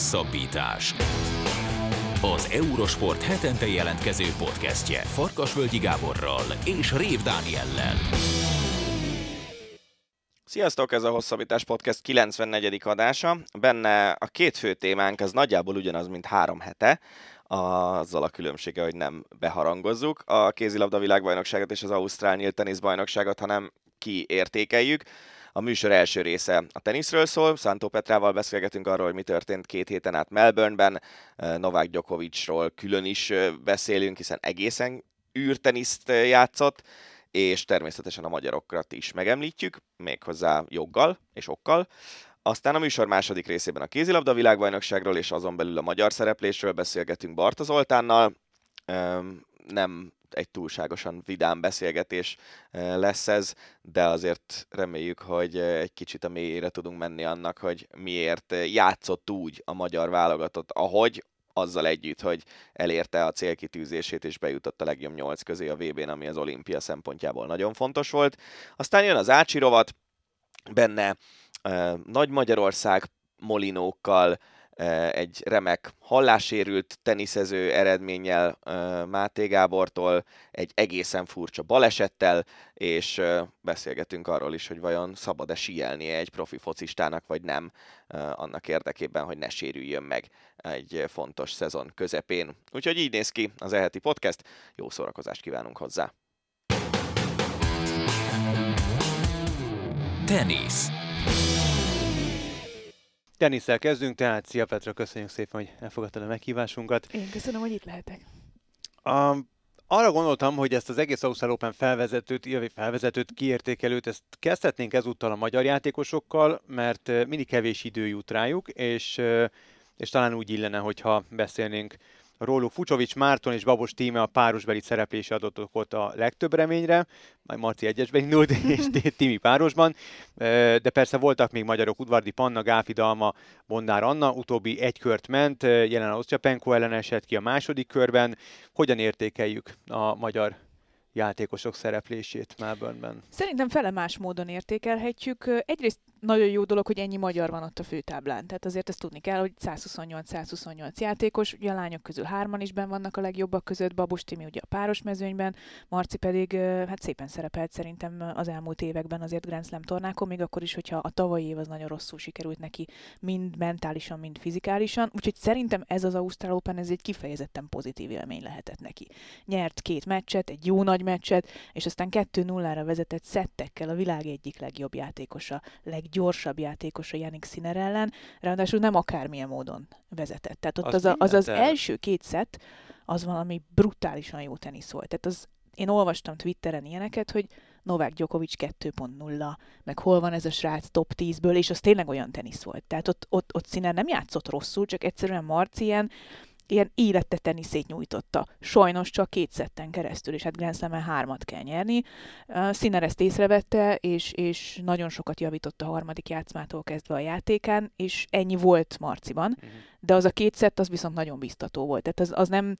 Hosszabbítás. Az Eurosport hetente jelentkező podcastje Farkasvölgyi Gáborral és Rév Dániellel. Sziasztok, ez a Hosszabbítás Podcast 94. adása. Benne a két fő témánk az nagyjából ugyanaz, mint három hete, azzal a különbsége, hogy nem beharangozzuk a kézilabda világbajnokságot és az Ausztrál Nyílt teniszbajnokságot, hanem kiértékeljük. A műsor első része a teniszről szól, Szántó Petrával beszélgetünk arról, hogy mi történt két héten át Melbourneben, Novák Djokovicról külön is beszélünk, hiszen egészen űrteniszt játszott, és természetesen a magyarokat is megemlítjük, méghozzá joggal és okkal. Aztán a műsor második részében a kézilabda világbajnokságról és azon belül a magyar szereplésről beszélgetünk Barta Zoltánnal. Nem egy túlságosan vidám beszélgetés lesz ez, de azért reméljük, hogy egy kicsit a mélyére tudunk menni annak, hogy miért játszott úgy a magyar válogatott, ahogy, azzal együtt, hogy elérte a célkitűzését és bejutott a legjobb nyolc közé a VB-n, ami az olimpia szempontjából nagyon fontos volt. Aztán jön az Ácsi benne Nagy Magyarország molinókkal, egy remek hallássérült teniszező eredménnyel Máté Gábortól, egy egészen furcsa balesettel, és beszélgetünk arról is, hogy vajon szabad-e síelnie egy profi focistának, vagy nem, annak érdekében, hogy ne sérüljön meg egy fontos szezon közepén. Úgyhogy így néz ki az eheti podcast, jó szórakozást kívánunk hozzá! Tenisz Tenisszel kezdünk, tehát szia Petra, köszönjük szépen, hogy elfogadtad a meghívásunkat. Én köszönöm, hogy itt lehetek. A, arra gondoltam, hogy ezt az egész Ausztrál Open felvezetőt, illetve felvezetőt, kiértékelőt, ezt kezdhetnénk ezúttal a magyar játékosokkal, mert mindig kevés idő jut rájuk, és, és talán úgy illene, hogyha beszélnénk róluk. Fucsovics Márton és Babos Tíme a párosbeli szereplése adott okot a legtöbb reményre, majd Marci egyesben indult, és Timi párosban, de persze voltak még magyarok, Udvardi Panna, Gáfi Dalma, Bondár Anna, utóbbi egy kört ment, jelen Osztyapenko ellen esett ki a második körben. Hogyan értékeljük a magyar játékosok szereplését Melbourneben? Szerintem fele más módon értékelhetjük. Egyrészt nagyon jó dolog, hogy ennyi magyar van ott a főtáblán. Tehát azért ezt tudni kell, hogy 128-128 játékos, ugye a lányok közül hárman is ben vannak a legjobbak között, Babus Timi ugye a páros mezőnyben, Marci pedig hát szépen szerepelt szerintem az elmúlt években azért Grand Slam tornákon, még akkor is, hogyha a tavalyi év az nagyon rosszul sikerült neki, mind mentálisan, mind fizikálisan. Úgyhogy szerintem ez az Ausztrál Open, ez egy kifejezetten pozitív élmény lehetett neki. Nyert két meccset, egy jó nagy meccset, és aztán 2-0-ra vezetett szettekkel a világ egyik legjobb játékosa, leg leggyorsabb játékos a Janik Sinner ellen, ráadásul nem akármilyen módon vezetett. Tehát ott az az, az, az első két szett, az valami brutálisan jó tenisz volt. Tehát az, én olvastam Twitteren ilyeneket, hogy Novák Djokovic 2.0, meg hol van ez a srác top 10-ből, és az tényleg olyan tenisz volt. Tehát ott, ott, ott Sinner nem játszott rosszul, csak egyszerűen Marci ilyen ilyen élette teniszét nyújtotta. Sajnos csak két szetten keresztül, és hát Grand slam hármat kell nyerni. Színer ezt észrevette, és, és nagyon sokat javított a harmadik játszmától kezdve a játékán, és ennyi volt Marciban, uh-huh. de az a két szett, az viszont nagyon biztató volt. Tehát az, az nem,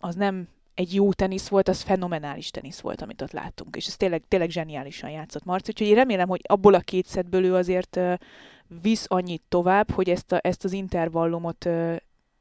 az nem egy jó tenisz volt, az fenomenális tenisz volt, amit ott láttunk, és ez tényleg, tényleg zseniálisan játszott Marci, úgyhogy én remélem, hogy abból a két szettből ő azért visz annyit tovább, hogy ezt, a, ezt az intervallumot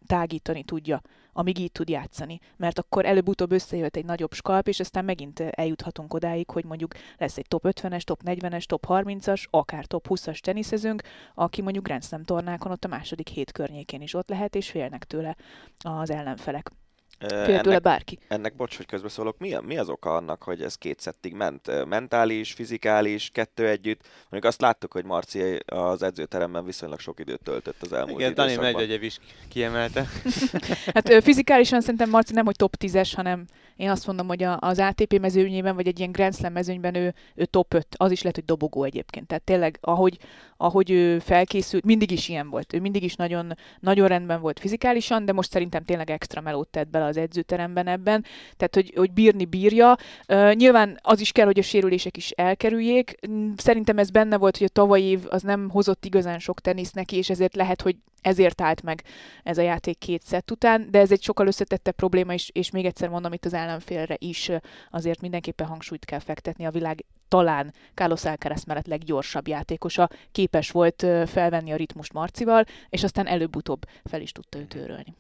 tágítani tudja, amíg így tud játszani. Mert akkor előbb-utóbb összejöhet egy nagyobb skalp, és aztán megint eljuthatunk odáig, hogy mondjuk lesz egy top 50-es, top 40-es, top 30-as, akár top 20-as teniszezünk, aki mondjuk Grand Slam tornákon ott a második hét környékén is ott lehet, és félnek tőle az ellenfelek. Fél tőle bárki. Ennek, bocs, hogy közbeszólok, mi, mi az oka annak, hogy ez két szettig ment? Mentális, fizikális, kettő együtt? Mondjuk azt láttuk, hogy Marci az edzőteremben viszonylag sok időt töltött az elmúlt Igen, Dani Medvegyev is kiemelte. hát fizikálisan szerintem Marci nem, hogy top 10-es, hanem én azt mondom, hogy az ATP mezőnyében, vagy egy ilyen Grand Slam mezőnyben ő, ő top 5, az is lehet, hogy dobogó egyébként. Tehát tényleg, ahogy, ahogy ő felkészült, mindig is ilyen volt. Ő mindig is nagyon, nagyon rendben volt fizikálisan, de most szerintem tényleg extra melót tett bele az edzőteremben ebben, tehát hogy, hogy bírni bírja. Uh, nyilván az is kell, hogy a sérülések is elkerüljék. Szerintem ez benne volt, hogy a tavalyi év az nem hozott igazán sok tenisz neki, és ezért lehet, hogy ezért állt meg ez a játék két szett után, de ez egy sokkal összetettebb probléma, és, és még egyszer mondom itt az ellenfélre is azért mindenképpen hangsúlyt kell fektetni a világ talán Carlos Alcaraz mellett leggyorsabb játékosa képes volt felvenni a ritmust Marcival, és aztán előbb-utóbb fel is tudta őt őrölni.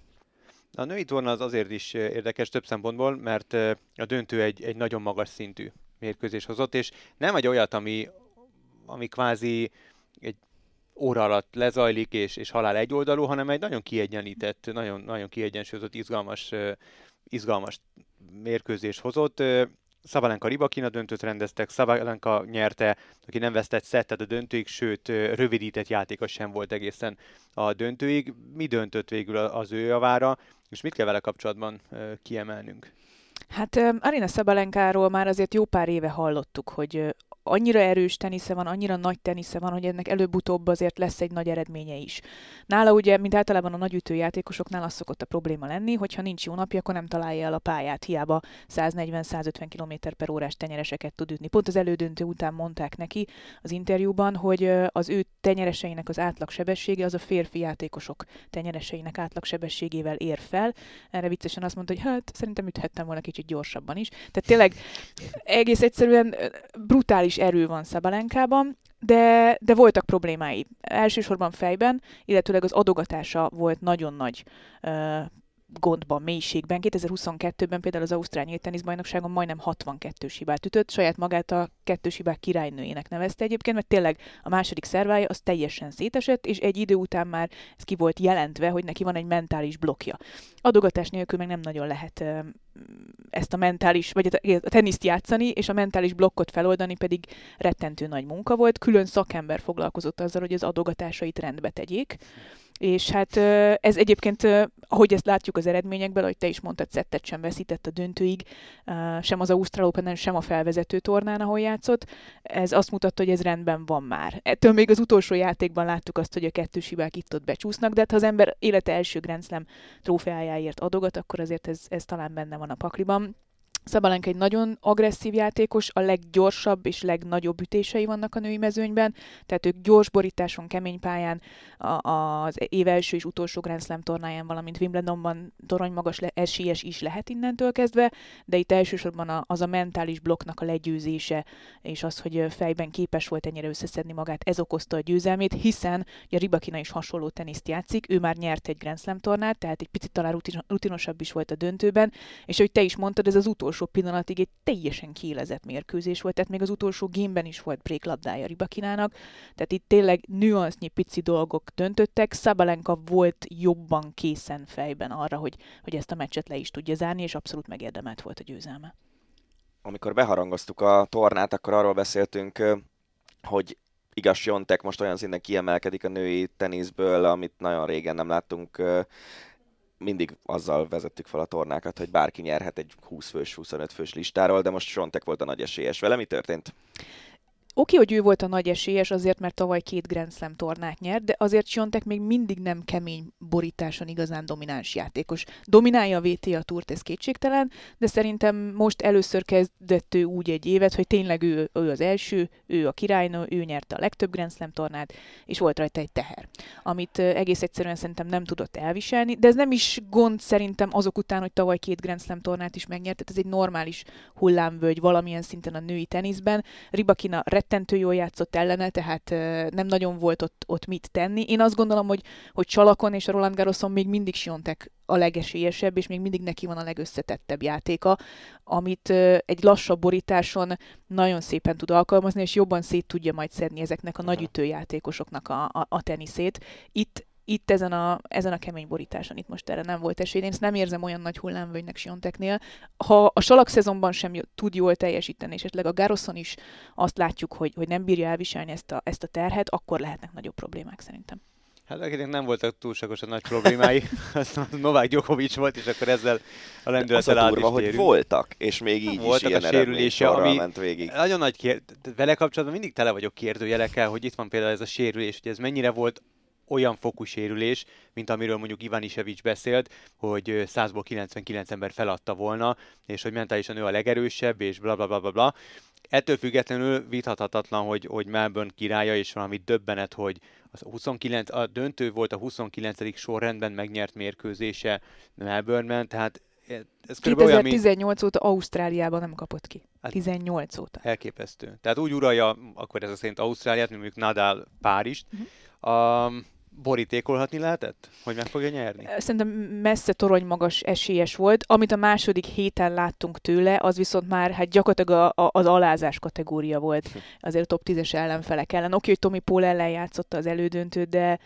A női torna az azért is érdekes több szempontból, mert a döntő egy, egy nagyon magas szintű mérkőzés hozott, és nem egy olyat, ami, ami kvázi egy óra alatt lezajlik, és, és halál egyoldalú, hanem egy nagyon kiegyenlített, nagyon, nagyon kiegyensúlyozott, izgalmas, izgalmas mérkőzés hozott. Szabalenka Ribakina döntőt rendeztek, Szabalenka nyerte, aki nem vesztett szettet a döntőig, sőt rövidített játékos sem volt egészen a döntőig. Mi döntött végül az ő javára, és mit kell vele kapcsolatban kiemelnünk? Hát Arina Szabalenkáról már azért jó pár éve hallottuk, hogy annyira erős tenisze van, annyira nagy tenisze van, hogy ennek előbb-utóbb azért lesz egy nagy eredménye is. Nála ugye, mint általában a nagy ütőjátékosoknál az szokott a probléma lenni, hogyha nincs jó napja, akkor nem találja el a pályát, hiába 140-150 km per órás tenyereseket tud ütni. Pont az elődöntő után mondták neki az interjúban, hogy az ő tenyereseinek az átlagsebessége az a férfi játékosok tenyereseinek átlagsebességével ér fel. Erre viccesen azt mondta, hogy hát szerintem üthettem volna kicsit gyorsabban is. Tehát tényleg egész egyszerűen brutális is erő van Szabalenkában, de, de voltak problémái. Elsősorban fejben, illetőleg az adogatása volt nagyon nagy uh, gondban, mélységben. 2022-ben például az Ausztrál Nyílt majdnem 62 hibát ütött, saját magát a kettős hibák királynőjének nevezte egyébként, mert tényleg a második szervája az teljesen szétesett, és egy idő után már ez ki volt jelentve, hogy neki van egy mentális blokja. Adogatás nélkül meg nem nagyon lehet ezt a mentális, vagy a teniszt játszani, és a mentális blokkot feloldani pedig rettentő nagy munka volt. Külön szakember foglalkozott azzal, hogy az adogatásait rendbe tegyék. És hát ez egyébként, ahogy ezt látjuk az eredményekből, ahogy te is mondtad, szettet sem veszített a döntőig, sem az Ausztrál open sem a felvezető tornán, ahol játszott. Ez azt mutatta, hogy ez rendben van már. Ettől még az utolsó játékban láttuk azt, hogy a kettős hibák itt-ott becsúsznak, de hát ha az ember élete első Grand Slam trófeájáért adogat, akkor azért ez, ez talán benne van a pakliban. Szabalenka egy nagyon agresszív játékos, a leggyorsabb és legnagyobb ütései vannak a női mezőnyben, tehát ők gyors borításon, kemény pályán, az év első és utolsó Grand Slam tornáján, valamint Wimbledonban torony magas le- esélyes is lehet innentől kezdve, de itt elsősorban az a mentális blokknak a legyőzése, és az, hogy fejben képes volt ennyire összeszedni magát, ez okozta a győzelmét, hiszen a Ribakina is hasonló teniszt játszik, ő már nyert egy Grand Slam tornát, tehát egy picit talán rutinosabb is volt a döntőben, és hogy te is mondtad, ez az utolsó utolsó pillanatig egy teljesen kiélezett mérkőzés volt, tehát még az utolsó gémben is volt break labdája Ribakinának, tehát itt tényleg nüansznyi pici dolgok döntöttek, Szabalenka volt jobban készen fejben arra, hogy, hogy ezt a meccset le is tudja zárni, és abszolút megérdemelt volt a győzelme. Amikor beharangoztuk a tornát, akkor arról beszéltünk, hogy igaz, Jontek most olyan szinten kiemelkedik a női teniszből, amit nagyon régen nem láttunk mindig azzal vezettük fel a tornákat, hogy bárki nyerhet egy 20 fős, 25 fős listáról, de most Sontek volt a nagy esélyes. Vele mi történt? Oké, hogy ő volt a nagy esélyes azért, mert tavaly két Grand Slam tornát nyert, de azért Siontek még mindig nem kemény borításon igazán domináns játékos. Dominálja a VTA túrt, ez kétségtelen, de szerintem most először kezdett ő úgy egy évet, hogy tényleg ő, ő az első, ő a királynő, ő nyerte a legtöbb Grand Slam tornát, és volt rajta egy teher, amit egész egyszerűen szerintem nem tudott elviselni, de ez nem is gond szerintem azok után, hogy tavaly két Grand Slam tornát is megnyert, tehát ez egy normális hullámvölgy valamilyen szinten a női teniszben. Ribakina rettentő jól játszott ellene, tehát nem nagyon volt ott, ott mit tenni. Én azt gondolom, hogy, hogy Csalakon és a Roland Garroson még mindig Siontek a legesélyesebb, és még mindig neki van a legösszetettebb játéka, amit egy lassabb borításon nagyon szépen tud alkalmazni, és jobban szét tudja majd szedni ezeknek a nagy ütőjátékosoknak a, a, a teniszét. Itt itt ezen a, ezen a kemény borításon itt most erre nem volt esély. Én ezt nem érzem olyan nagy hullámvölgynek Sionteknél. Ha a salak szezonban sem tud jól teljesíteni, és esetleg a Garoszon is azt látjuk, hogy, hogy nem bírja elviselni ezt a, ezt a terhet, akkor lehetnek nagyobb problémák szerintem. Hát akinek nem voltak túlságosan nagy problémái, az Novák Djokovic volt, és akkor ezzel a lendülettel át durva, hogy voltak, és még így voltak is ilyen a sérülése, ami ment végig. Nagyon nagy kér... Vele kapcsolatban mindig tele vagyok kérdőjelekkel, hogy itt van például ez a sérülés, hogy ez mennyire volt olyan fokú sérülés, mint amiről mondjuk Ivan Isevics beszélt, hogy 100-ból 99 ember feladta volna, és hogy mentálisan ő a legerősebb, és bla bla bla bla bla. Ettől függetlenül vithatatlan, hogy, hogy Melbourne királya, és valami döbbenet, hogy az 29, a döntő volt a 29. sorrendben megnyert mérkőzése Melbourne-ben, tehát ez 2018 olyan, óta Ausztráliában nem kapott ki. Hát 18 óta. Elképesztő. Tehát úgy uralja akkor ez a szerint Ausztráliát, mint mondjuk Nadal Párizst. Uh-huh. Um, borítékolhatni lehetett, hogy meg fogja nyerni? Szerintem messze torony magas esélyes volt. Amit a második héten láttunk tőle, az viszont már hát gyakorlatilag a, a, az alázás kategória volt hm. azért a top 10-es ellenfelek ellen. Oké, hogy Tomi Paul ellen játszotta az elődöntőt, de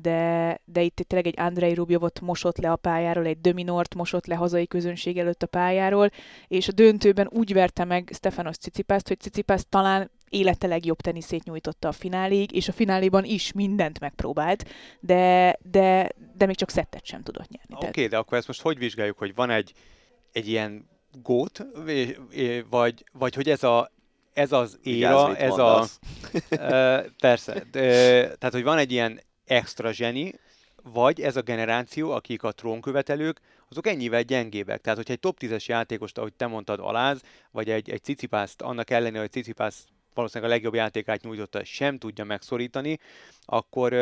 de, de itt tényleg egy Andrei Rubjovot mosott le a pályáról, egy Dominort mosott le hazai közönség előtt a pályáról, és a döntőben úgy verte meg Stefanos Cicipászt, hogy Cicipász talán élete legjobb teniszét nyújtotta a fináléig, és a fináléban is mindent megpróbált, de, de, de még csak szettet sem tudott nyerni. Oké, okay, de akkor ezt most hogy vizsgáljuk, hogy van egy, egy ilyen gót, vagy, vagy hogy ez a ez az éra, ez mondasz. a... persze, de, tehát hogy van egy ilyen extra zseni, vagy ez a generáció, akik a trónkövetelők, azok ennyivel gyengébbek. Tehát, hogyha egy top 10-es játékost, ahogy te mondtad, aláz, vagy egy, egy cicipászt, annak ellenére, hogy cicipász valószínűleg a legjobb játékát nyújtotta, sem tudja megszorítani, akkor,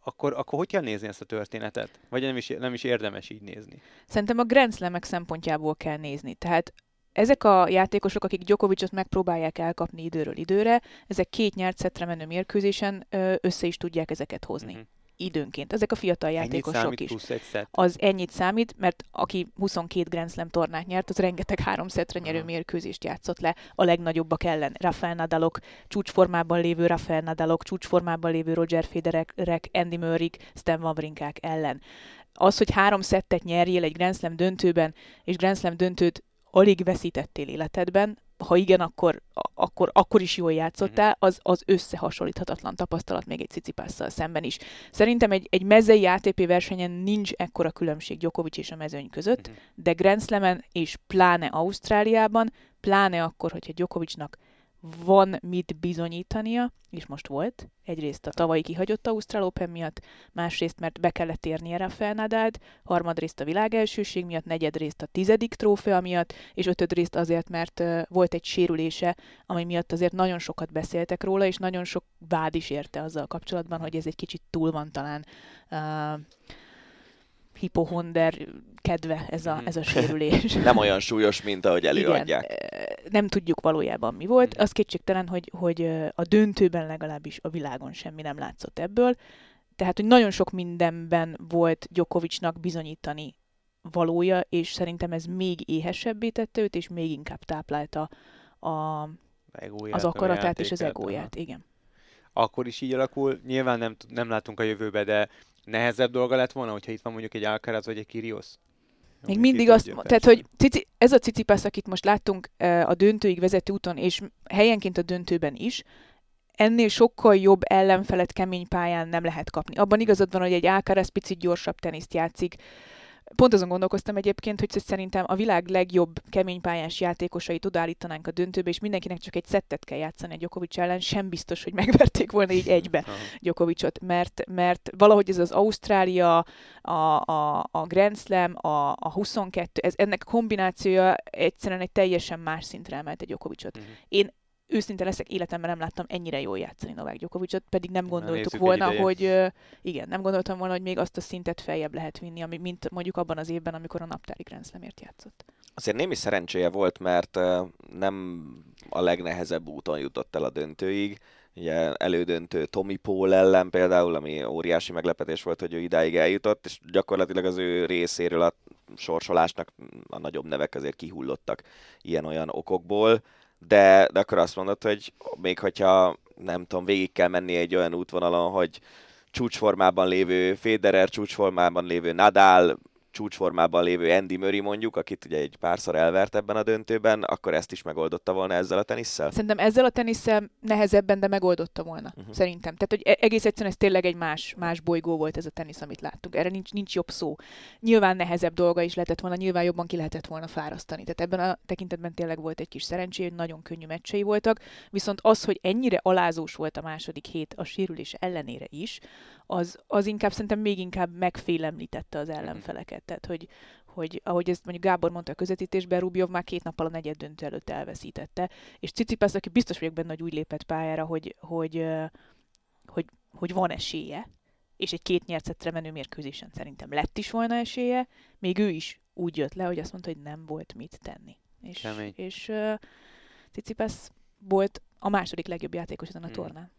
akkor, akkor hogy kell nézni ezt a történetet? Vagy nem is, nem is érdemes így nézni? Szerintem a Grand Slam-ek szempontjából kell nézni. Tehát ezek a játékosok, akik Djokovicot megpróbálják elkapni időről időre, ezek két nyert szettre menő mérkőzésen össze is tudják ezeket hozni. Uh-huh időnként. Ezek a fiatal játékosok is. Az ennyit számít, mert aki 22 Grand Slam tornát nyert, az rengeteg három szetre nyerő mérkőzést játszott le a legnagyobbak ellen. Rafael Nadalok, csúcsformában lévő Rafael Nadalok, csúcsformában lévő Roger Federerek, Andy Murray, Stan Wawrinkák ellen. Az, hogy három szettet nyerjél egy Grand Slam döntőben, és Grand Slam döntőt alig veszítettél életedben, ha igen, akkor, akkor, akkor is jól játszottál, mhm. az, az összehasonlíthatatlan tapasztalat még egy cicipásszal szemben is. Szerintem egy, egy mezei ATP versenyen nincs ekkora különbség Djokovic és a mezőny között, uh-huh. de Grand Slam-en és pláne Ausztráliában, pláne akkor, hogyha Djokovicnak van mit bizonyítania, és most volt. Egyrészt a tavalyi kihagyott Ausztrál Open miatt, másrészt mert be kellett érnie Rafael Nadált, harmadrészt a világelsőség miatt, negyedrészt a tizedik trófea miatt, és ötödrészt azért, mert volt egy sérülése, ami miatt azért nagyon sokat beszéltek róla, és nagyon sok vád is érte azzal kapcsolatban, hogy ez egy kicsit túl van talán uh, hipohonder kedve ez a, mhm. ez a sérülés. nem olyan súlyos, mint ahogy előadják. Igen, nem tudjuk valójában mi volt. Mhm. Az kétségtelen, hogy, hogy a döntőben legalábbis a világon semmi nem látszott ebből. Tehát, hogy nagyon sok mindenben volt Gyokovicsnak bizonyítani valója, és szerintem ez még éhesebbé tette őt, és még inkább táplálta a, az akaratát és az egóját. Igen. Akkor is így alakul. Nyilván nem, nem látunk a jövőbe, de nehezebb dolga lett volna, hogyha itt van mondjuk egy Alcaraz vagy egy Kyrgios? Még mindig azt, tehát hogy cici, ez a Cicipász, akit most láttunk a döntőig vezető úton, és helyenként a döntőben is, ennél sokkal jobb ellenfelet kemény pályán nem lehet kapni. Abban igazad van, hogy egy Alcaraz picit gyorsabb teniszt játszik, Pont azon gondolkoztam egyébként, hogy szerintem a világ legjobb keménypályás játékosait odaállítanánk a döntőbe, és mindenkinek csak egy szettet kell játszani a Djokovic ellen, sem biztos, hogy megverték volna így egybe Djokovicot, mert, mert valahogy ez az Ausztrália, a, a, a Grand Slam, a, a 22, ez, ennek a kombinációja egyszerűen egy teljesen más szintre emelte Djokovicot. Uh-huh. Én őszinte leszek, életemben nem láttam ennyire jól játszani Novák Gyokovicsot, pedig nem gondoltuk Na, volna, hogy igen, nem gondoltam volna, hogy még azt a szintet feljebb lehet vinni, ami, mint mondjuk abban az évben, amikor a naptári Grand Slamért játszott. Azért némi szerencséje volt, mert nem a legnehezebb úton jutott el a döntőig. Ugye elődöntő Tommy Paul ellen például, ami óriási meglepetés volt, hogy ő idáig eljutott, és gyakorlatilag az ő részéről a sorsolásnak a nagyobb nevek azért kihullottak ilyen-olyan okokból de, de akkor azt mondod, hogy még hogyha nem tudom, végig kell menni egy olyan útvonalon, hogy csúcsformában lévő Federer, csúcsformában lévő Nadal, csúcsformában lévő Andy Murray mondjuk, akit ugye egy párszor elvert ebben a döntőben, akkor ezt is megoldotta volna ezzel a tenisszel? Szerintem ezzel a tenisszel nehezebben, de megoldotta volna. Uh-huh. Szerintem. Tehát, hogy e- egész egyszerűen ez tényleg egy más, más bolygó volt ez a tenisz, amit láttunk. Erre nincs, nincs jobb szó. Nyilván nehezebb dolga is lehetett volna, nyilván jobban ki lehetett volna fárasztani. Tehát ebben a tekintetben tényleg volt egy kis szerencsé, hogy nagyon könnyű meccsei voltak, viszont az, hogy ennyire alázós volt a második hét a sérülés ellenére is, az, az inkább szerintem még inkább megfélemlítette az ellenfeleket. Tehát, hogy, hogy ahogy ezt mondjuk Gábor mondta a közvetítésben, Rubjov már két nappal a negyed döntő előtt elveszítette. És Cicipász, aki biztos vagyok benne, hogy úgy lépett pályára, hogy, hogy, hogy, hogy van esélye, és egy két nyercetre menő mérkőzésen szerintem lett is volna esélye, még ő is úgy jött le, hogy azt mondta, hogy nem volt mit tenni. És, Kemény. és uh, Cicipász volt a második legjobb játékos ezen a Hmm. tornán.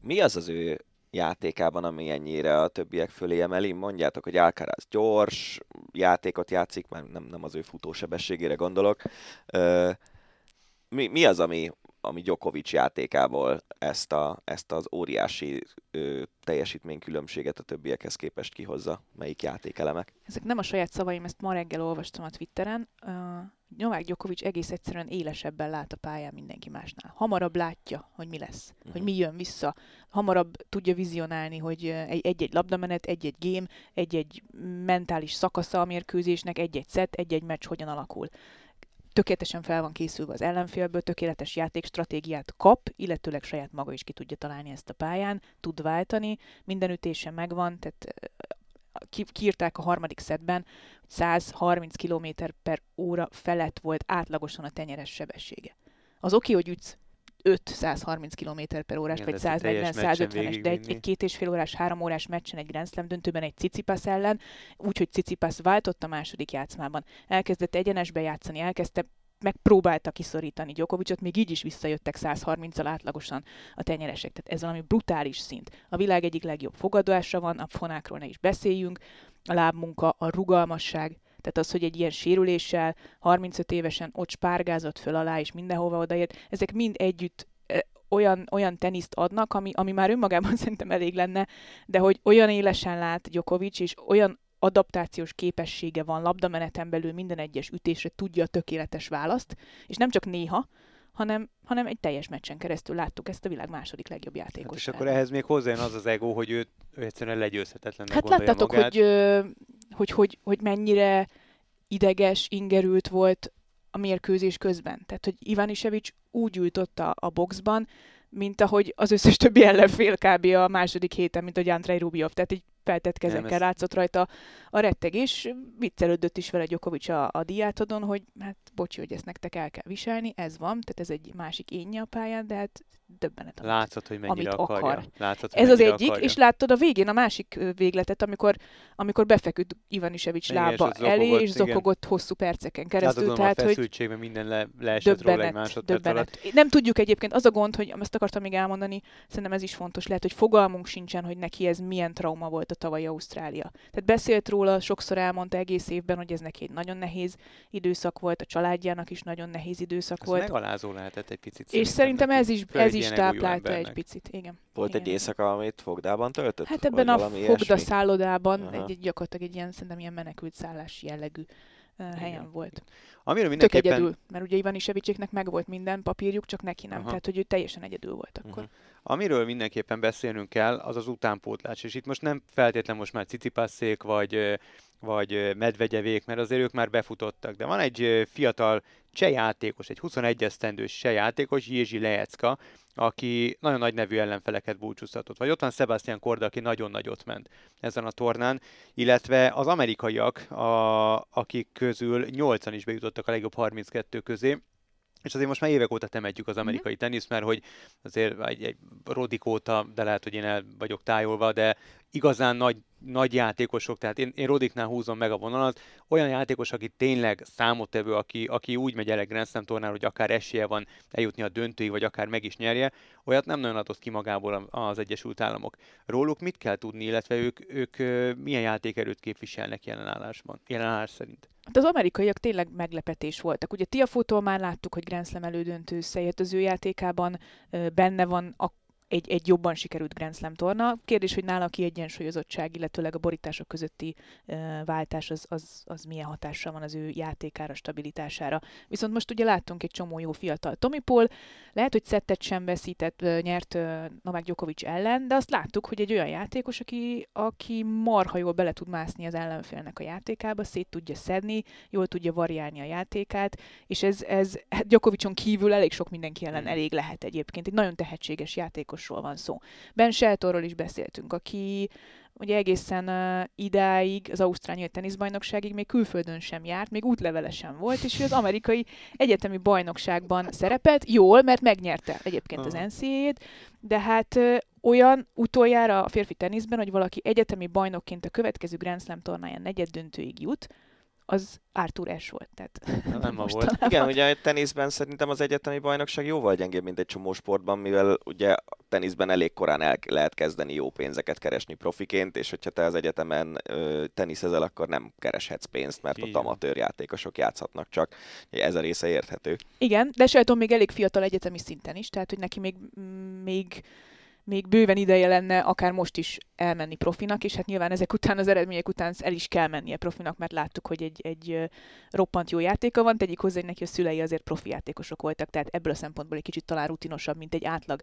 Mi az az ő játékában, ami ennyire a többiek fölé emeli? Mondjátok, hogy Alcaraz gyors játékot játszik, már nem, nem az ő futósebességére gondolok. Mi, mi az, ami, ami Djokovic játékából ezt, a, ezt az óriási ö, teljesítménykülönbséget a többiekhez képest kihozza? Melyik játékelemek? Ezek nem a saját szavaim, ezt ma reggel olvastam a Twitteren. Uh, Novák Djokovic egész egyszerűen élesebben lát a pályán mindenki másnál. Hamarabb látja, hogy mi lesz, uh-huh. hogy mi jön vissza. Hamarabb tudja vizionálni, hogy egy- egy-egy labdamenet, egy-egy game, egy-egy mentális szakasza a mérkőzésnek, egy-egy set, egy-egy meccs hogyan alakul. Tökéletesen fel van készülve az ellenfélből, tökéletes játékstratégiát kap, illetőleg saját maga is ki tudja találni ezt a pályán, tud váltani, minden ütése megvan, tehát ki, kiírták a harmadik szedben, hogy 130 km per óra felett volt átlagosan a tenyeres sebessége. Az oké, hogy ütsz 5-130 km per órás, Igen, vagy de ezt egy teljes meccsen 140-150-es, de egy, egy két és fél órás, három órás meccsen, egy Grand Slam döntőben, egy Cicipas ellen, úgyhogy Cicipas váltott a második játszmában. Elkezdett egyenesbe játszani, elkezdte megpróbálta kiszorítani Gyokovicot, még így is visszajöttek 130-al átlagosan a tenyeresek. Tehát ez valami brutális szint. A világ egyik legjobb fogadása van, a fonákról ne is beszéljünk, a lábmunka, a rugalmasság, tehát az, hogy egy ilyen sérüléssel 35 évesen ott spárgázott föl alá, és mindenhova odaért, ezek mind együtt olyan, olyan teniszt adnak, ami, ami már önmagában szerintem elég lenne, de hogy olyan élesen lát Djokovic, és olyan adaptációs képessége van labdameneten belül minden egyes ütésre tudja a tökéletes választ, és nem csak néha, hanem, hanem egy teljes meccsen keresztül láttuk ezt a világ második legjobb Hát játékos. és akkor ehhez még hozzájön az az ego, hogy ő, ő egyszerűen legyőzhetetlennek Hát láttátok, magát. hogy, hogy, hogy, hogy mennyire ideges, ingerült volt a mérkőzés közben. Tehát, hogy Iván Isevics úgy ült a, a boxban, mint ahogy az összes többi ellenfél kb. a második héten, mint a Andrei Rubjov. Tehát így feltett kezekkel ez- látszott rajta a rettegés. Viccelődött is vele Djokovic a, a diátodon, hogy hát bocsi, hogy ezt nektek el kell viselni, ez van, tehát ez egy másik énje a pályán, de hát döbbenet. amit- Látszott, hogy mennyire amit akarja. akar. Látszott, hogy Ez az egyik, akarja. és láttad a végén a másik végletet, amikor, amikor befeküdt Ivanisevics Igen, és lába ott elé, zokogott, és igen. zokogott hosszú perceken keresztül. tudom, Tehát, a hogy feszültségben minden le, leesett róla egy döbbenet, másodperc alatt. döbbenet. Nem tudjuk egyébként, az a gond, hogy ezt akartam még elmondani, szerintem ez is fontos, lehet, hogy fogalmunk sincsen, hogy neki ez milyen trauma volt a tavalyi Ausztrália. Tehát beszélt róla, sokszor elmondta egész évben, hogy ez neki egy nagyon nehéz időszak volt, a családjának is nagyon nehéz időszak Ez volt. megalázó lehetett egy picit. És szerintem ez is, ez egy is táplálta egy picit. Igen. Volt Igen. egy éjszaka, amit Fogdában töltött? Hát ebben a fogda szállodában Aha. egy, gyakorlatilag egy ilyen, szerintem ilyen menekült szállás jellegű helyen Igen. volt. Amiről Tök mindenképpen... egyedül, mert ugye Ivan Isevicséknek meg volt minden papírjuk, csak neki nem. Aha. Tehát, hogy ő teljesen egyedül volt akkor. Mhm. Amiről mindenképpen beszélnünk kell, az az utánpótlás. És itt most nem feltétlen most már Cicipasszék, vagy, vagy Medvegyevék, mert azért ők már befutottak. De van egy fiatal cseh játékos, egy 21 esztendős cseh játékos, Jézsi Lejecka, aki nagyon nagy nevű ellenfeleket búcsúztatott. Vagy ott van Sebastian Korda, aki nagyon nagyot ment ezen a tornán, illetve az amerikaiak, a, akik közül 8-an is bejutottak a legjobb 32 közé, és azért most már évek óta temetjük az amerikai tenisz, mert hogy azért egy, egy Rodik óta, de lehet, hogy én el vagyok tájolva, de igazán nagy, nagy játékosok, tehát én, én Rodiknál húzom meg a vonalat, olyan játékos, aki tényleg számottevő, aki, aki úgy megy el Grand Slam tornára, hogy akár esélye van eljutni a döntőig, vagy akár meg is nyerje, olyat nem nagyon adott ki magából az Egyesült Államok. Róluk mit kell tudni, illetve ők, ők milyen játékerőt képviselnek jelenállásban, jelenállás szerint? Hát az amerikaiak tényleg meglepetés voltak. Ugye Tiafótól már láttuk, hogy Grand Slam elődöntő az ő játékában, benne van a egy, egy jobban sikerült Grand Slam torna. Kérdés, hogy nála a kiegyensúlyozottság, illetőleg a borítások közötti uh, váltás az, az, az milyen hatással van az ő játékára, stabilitására. Viszont most ugye láttunk egy csomó jó fiatal Tomi Paul, lehet, hogy szettet sem veszített, uh, nyert uh, Novák Djokovic ellen, de azt láttuk, hogy egy olyan játékos, aki, aki marha jól bele tud mászni az ellenfélnek a játékába, szét tudja szedni, jól tudja variálni a játékát, és ez, ez hát Djokovicon kívül elég sok mindenki ellen hmm. elég lehet egyébként. Egy nagyon tehetséges játékos játékosról van szó. Ben Sheltorról is beszéltünk, aki ugye egészen uh, idáig, az Ausztrál Nyílt Teniszbajnokságig még külföldön sem járt, még útlevele sem volt, és ő az amerikai egyetemi bajnokságban szerepelt, jól, mert megnyerte egyébként az NCAA-t, de hát uh, olyan utoljára a férfi teniszben, hogy valaki egyetemi bajnokként a következő Grand Slam tornáján negyed döntőig jut, az Arthur S volt. Tehát nem ma volt. Igen, ugye a teniszben szerintem az egyetemi bajnokság jóval gyengébb, mint egy csomó sportban, mivel ugye a teniszben elég korán el lehet kezdeni jó pénzeket keresni profiként, és hogyha te az egyetemen ö, teniszezel, akkor nem kereshetsz pénzt, mert Igen. ott amatőr játékosok játszhatnak csak. Ez a része érthető. Igen, de Shelton még elég fiatal egyetemi szinten is, tehát hogy neki még, még még bőven ideje lenne akár most is elmenni profinak, és hát nyilván ezek után, az eredmények után el is kell mennie profinak, mert láttuk, hogy egy, egy roppant jó játéka van, tegyik hozzá, hogy neki a szülei azért profi játékosok voltak, tehát ebből a szempontból egy kicsit talán rutinosabb, mint egy átlag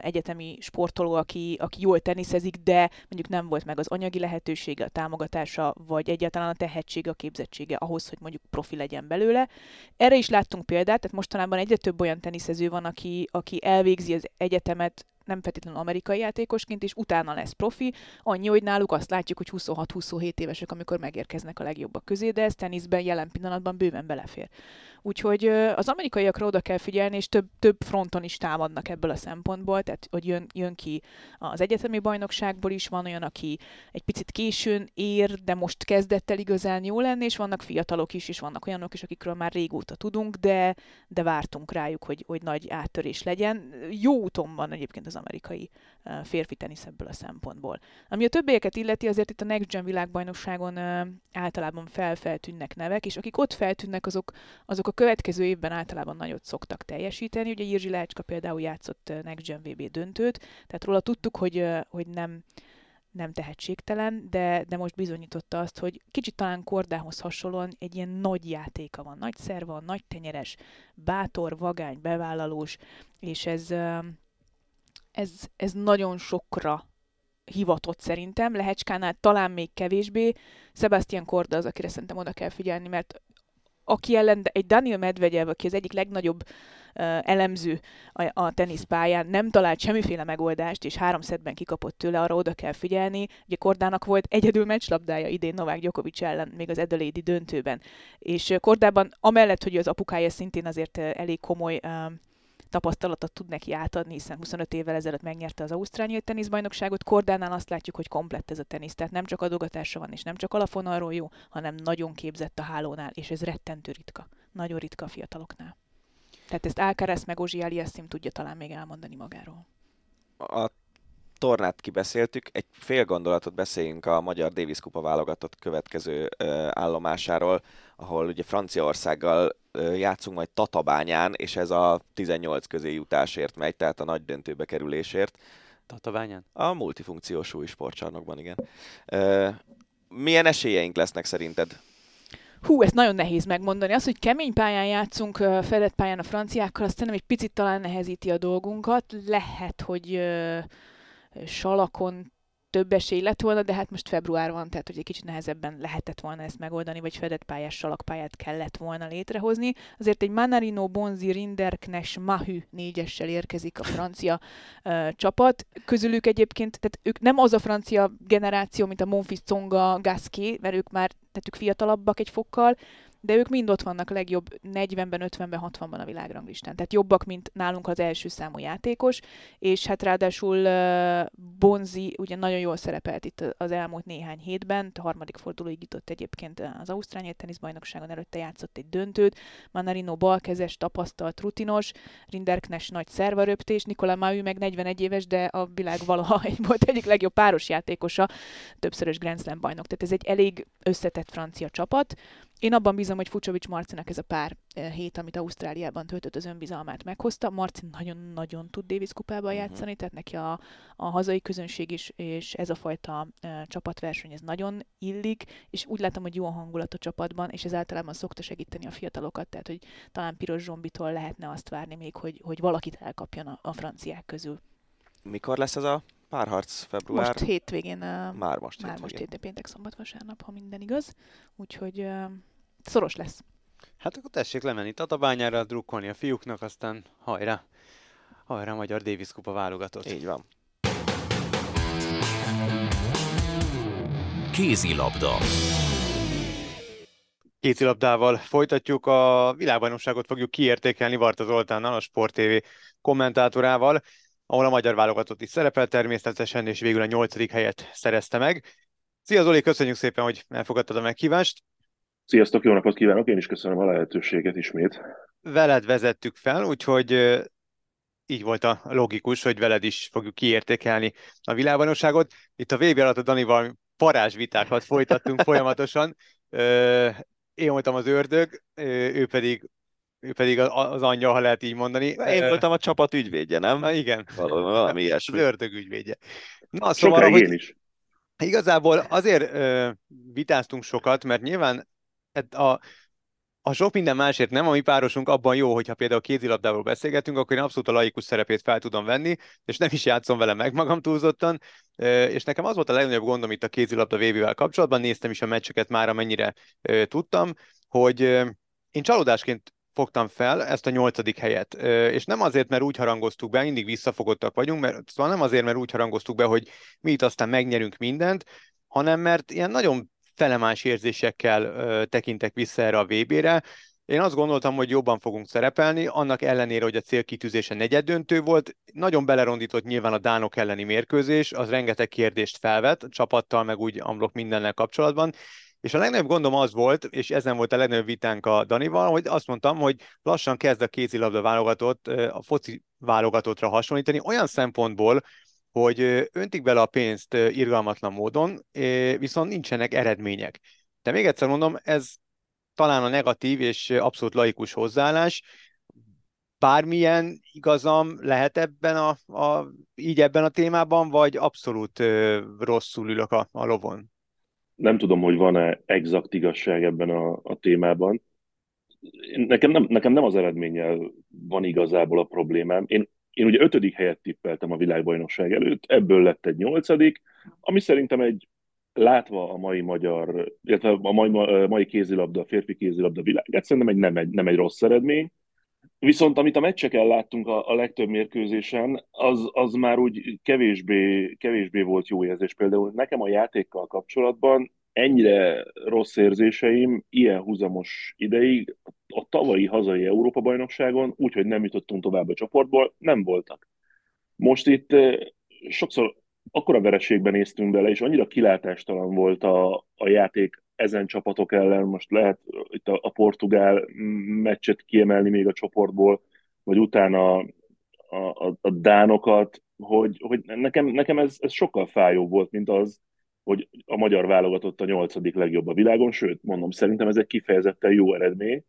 egyetemi sportoló, aki, aki jól teniszezik, de mondjuk nem volt meg az anyagi lehetősége, a támogatása, vagy egyáltalán a tehetsége, a képzettsége ahhoz, hogy mondjuk profi legyen belőle. Erre is láttunk példát, tehát mostanában egyre több olyan teniszező van, aki, aki elvégzi az egyetemet nem feltétlenül amerikai játékosként, és utána lesz profi. Annyi, hogy náluk azt látjuk, hogy 26-27 évesek, amikor megérkeznek a legjobbak közé, de ez teniszben jelen pillanatban bőven belefér. Úgyhogy az amerikaiakra oda kell figyelni, és több, több fronton is támadnak ebből a szempontból, tehát hogy jön, jön ki az egyetemi bajnokságból is, van olyan, aki egy picit későn ér, de most kezdett el igazán jó lenni, és vannak fiatalok is, és vannak olyanok is, akikről már régóta tudunk, de, de vártunk rájuk, hogy, hogy nagy áttörés legyen. Jó úton van egyébként az amerikai férfi tenisz ebből a szempontból. Ami a többieket illeti, azért itt a Next Gen világbajnokságon általában felfeltűnnek nevek, és akik ott feltűnnek, azok, azok a következő évben általában nagyot szoktak teljesíteni. Ugye Jirzsi Lácska például játszott Next Gen VB döntőt, tehát róla tudtuk, hogy, hogy nem, nem tehetségtelen, de, de most bizonyította azt, hogy kicsit talán Kordához hasonlóan egy ilyen nagy játéka van, nagy szerva, nagy tenyeres, bátor, vagány, bevállalós, és ez, ez, ez nagyon sokra hivatott szerintem, Lehecskánál talán még kevésbé. Sebastian Korda az, akire szerintem oda kell figyelni, mert aki ellen egy Daniel Medvegyev, aki az egyik legnagyobb uh, elemző a, a teniszpályán, nem talált semmiféle megoldást, és három szedben kikapott tőle, arra oda kell figyelni. Ugye Kordának volt egyedül meccslabdája idén Novák Djokovic ellen, még az Adelaide döntőben. És Kordában, amellett, hogy az apukája szintén azért elég komoly uh, tapasztalatot tud neki átadni, hiszen 25 évvel ezelőtt megnyerte az Ausztrál nyílt teniszbajnokságot. Kordánál azt látjuk, hogy komplett ez a tenisz, tehát nem csak adogatása van, és nem csak alafonalról jó, hanem nagyon képzett a hálónál, és ez rettentő ritka. Nagyon ritka a fiataloknál. Tehát ezt Alcaraz meg Ozsi Aliassim tudja talán még elmondani magáról. A tornát kibeszéltük, egy fél gondolatot beszéljünk a Magyar Davis Kupa válogatott következő állomásáról, ahol ugye Franciaországgal játszunk majd Tatabányán, és ez a 18 közé jutásért megy, tehát a nagy döntőbe kerülésért. Tatabányán? A multifunkciós új sportcsarnokban, igen. Milyen esélyeink lesznek szerinted? Hú, ezt nagyon nehéz megmondani. Az, hogy kemény pályán játszunk, fedett pályán a franciákkal, azt nem egy picit talán nehezíti a dolgunkat. Lehet, hogy salakon több esély lett volna, de hát most február van, tehát hogy egy kicsit nehezebben lehetett volna ezt megoldani, vagy fedett pályás salakpályát kellett volna létrehozni. Azért egy Manarino, Bonzi, Rinderknecht, Mahü négyessel érkezik a francia uh, csapat. Közülük egyébként, tehát ők nem az a francia generáció, mint a Monfils, Tsonga, Gasquet, mert ők már, tehát ők fiatalabbak egy fokkal, de ők mind ott vannak legjobb 40-ben, 50-ben, 60-ban a világranglistán. Tehát jobbak, mint nálunk az első számú játékos, és hát ráadásul Bonzi ugye nagyon jól szerepelt itt az elmúlt néhány hétben, a harmadik fordulóig jutott egyébként az Ausztrál teniszbajnokságon, előtte játszott egy döntőt, Manarino balkezes, tapasztalt, rutinos, Rinderknes nagy szervaröptés, Nikola Maui meg 41 éves, de a világ valaha egy volt egyik legjobb páros játékosa, többszörös Grand Slam bajnok. Tehát ez egy elég összetett francia csapat, Én abban bízom, hogy Fucsovics Marcinak ez a pár hét, amit Ausztráliában töltött, az önbizalmát meghozta. Marcin nagyon-nagyon tud Davis kupában uh-huh. játszani, tehát neki a, a hazai közönség is, és ez a fajta e, csapatverseny, ez nagyon illik, és úgy látom, hogy jó a hangulat a csapatban, és ez általában szokta segíteni a fiatalokat, tehát hogy talán Piros Zsombitól lehetne azt várni még, hogy, hogy valakit elkapjon a, a franciák közül. Mikor lesz ez a párharc február? Most hétvégén. Már most Már hétvégén. most hétvégén, péntek, szombat, vasárnap, ha minden igaz. Úgyhogy uh, szoros lesz. Hát akkor tessék lemenni Tatabányára, drukkolni a fiúknak, aztán hajrá! Hajrá, Magyar Davis Kupa válogatott. Így van. Kézilabda. Kézilabdával folytatjuk, a világbajnokságot fogjuk kiértékelni Varta Zoltánnal, a Sport TV kommentátorával, ahol a magyar válogatott is szerepel természetesen, és végül a nyolcadik helyet szerezte meg. Szia Zoli, köszönjük szépen, hogy elfogadtad a meghívást. Sziasztok, jó napot kívánok, én is köszönöm a lehetőséget ismét. Veled vezettük fel, úgyhogy így volt a logikus, hogy veled is fogjuk kiértékelni a világbajnokságot. Itt a VB alatt a Danival parázsvitákat folytattunk folyamatosan. Én voltam az ördög, ő pedig, ő pedig a- az anyja, ha lehet így mondani. Én voltam a csapat ügyvédje, nem? Na igen, Valami, valami az ilyesmi. ördög ügyvédje. Na, szóval, Sokáig hogy én is. Igazából azért ö, vitáztunk sokat, mert nyilván hát a, a sok minden másért nem, a mi párosunk abban jó, hogyha például kézilabdáról beszélgetünk, akkor én abszolút a laikus szerepét fel tudom venni, és nem is játszom vele meg magam túlzottan, és nekem az volt a legnagyobb gondom itt a kézilabda VB-vel kapcsolatban, néztem is a meccseket már, amennyire tudtam, hogy én csalódásként fogtam fel ezt a nyolcadik helyet. És nem azért, mert úgy harangoztuk be, mindig visszafogottak vagyunk, mert szóval nem azért, mert úgy harangoztuk be, hogy mi itt aztán megnyerünk mindent, hanem mert ilyen nagyon felemás érzésekkel tekintek vissza erre a VB-re. Én azt gondoltam, hogy jobban fogunk szerepelni, annak ellenére, hogy a célkitűzése negyeddöntő volt. Nagyon belerondított nyilván a Dánok elleni mérkőzés, az rengeteg kérdést felvet, csapattal, meg úgy amblok mindennel kapcsolatban. És a legnagyobb gondom az volt, és ezen volt a legnagyobb vitánk a Danival, hogy azt mondtam, hogy lassan kezd a kézilabda válogatott a foci válogatottra hasonlítani, olyan szempontból, hogy öntik bele a pénzt irgalmatlan módon, viszont nincsenek eredmények. De még egyszer mondom, ez talán a negatív és abszolút laikus hozzáállás. Bármilyen igazam lehet ebben a, a, így ebben a témában, vagy abszolút rosszul ülök a, a lovon? Nem tudom, hogy van-e exakt igazság ebben a, a témában. Nekem nem, nekem nem az eredménnyel van igazából a problémám. Én, én ugye ötödik helyet tippeltem a világbajnokság előtt, ebből lett egy nyolcadik, ami szerintem egy látva a mai magyar, illetve a mai, mai kézilabda, a férfi kézilabda világát, szerintem egy nem, egy nem egy rossz eredmény. Viszont amit a meccseken láttunk a, a legtöbb mérkőzésen, az, az már úgy kevésbé, kevésbé volt jó érzés. Például nekem a játékkal kapcsolatban ennyire rossz érzéseim ilyen húzamos ideig a tavalyi hazai Európa-bajnokságon, úgyhogy nem jutottunk tovább a csoportból, nem voltak. Most itt sokszor akkora vereségben néztünk bele, és annyira kilátástalan volt a, a játék ezen csapatok ellen, most lehet itt a, a portugál meccset kiemelni még a csoportból, vagy utána a, a, a dánokat, hogy, hogy nekem, nekem ez, ez sokkal fájóbb volt, mint az, hogy a magyar válogatott a nyolcadik legjobb a világon, sőt, mondom, szerintem ez egy kifejezetten jó eredmény.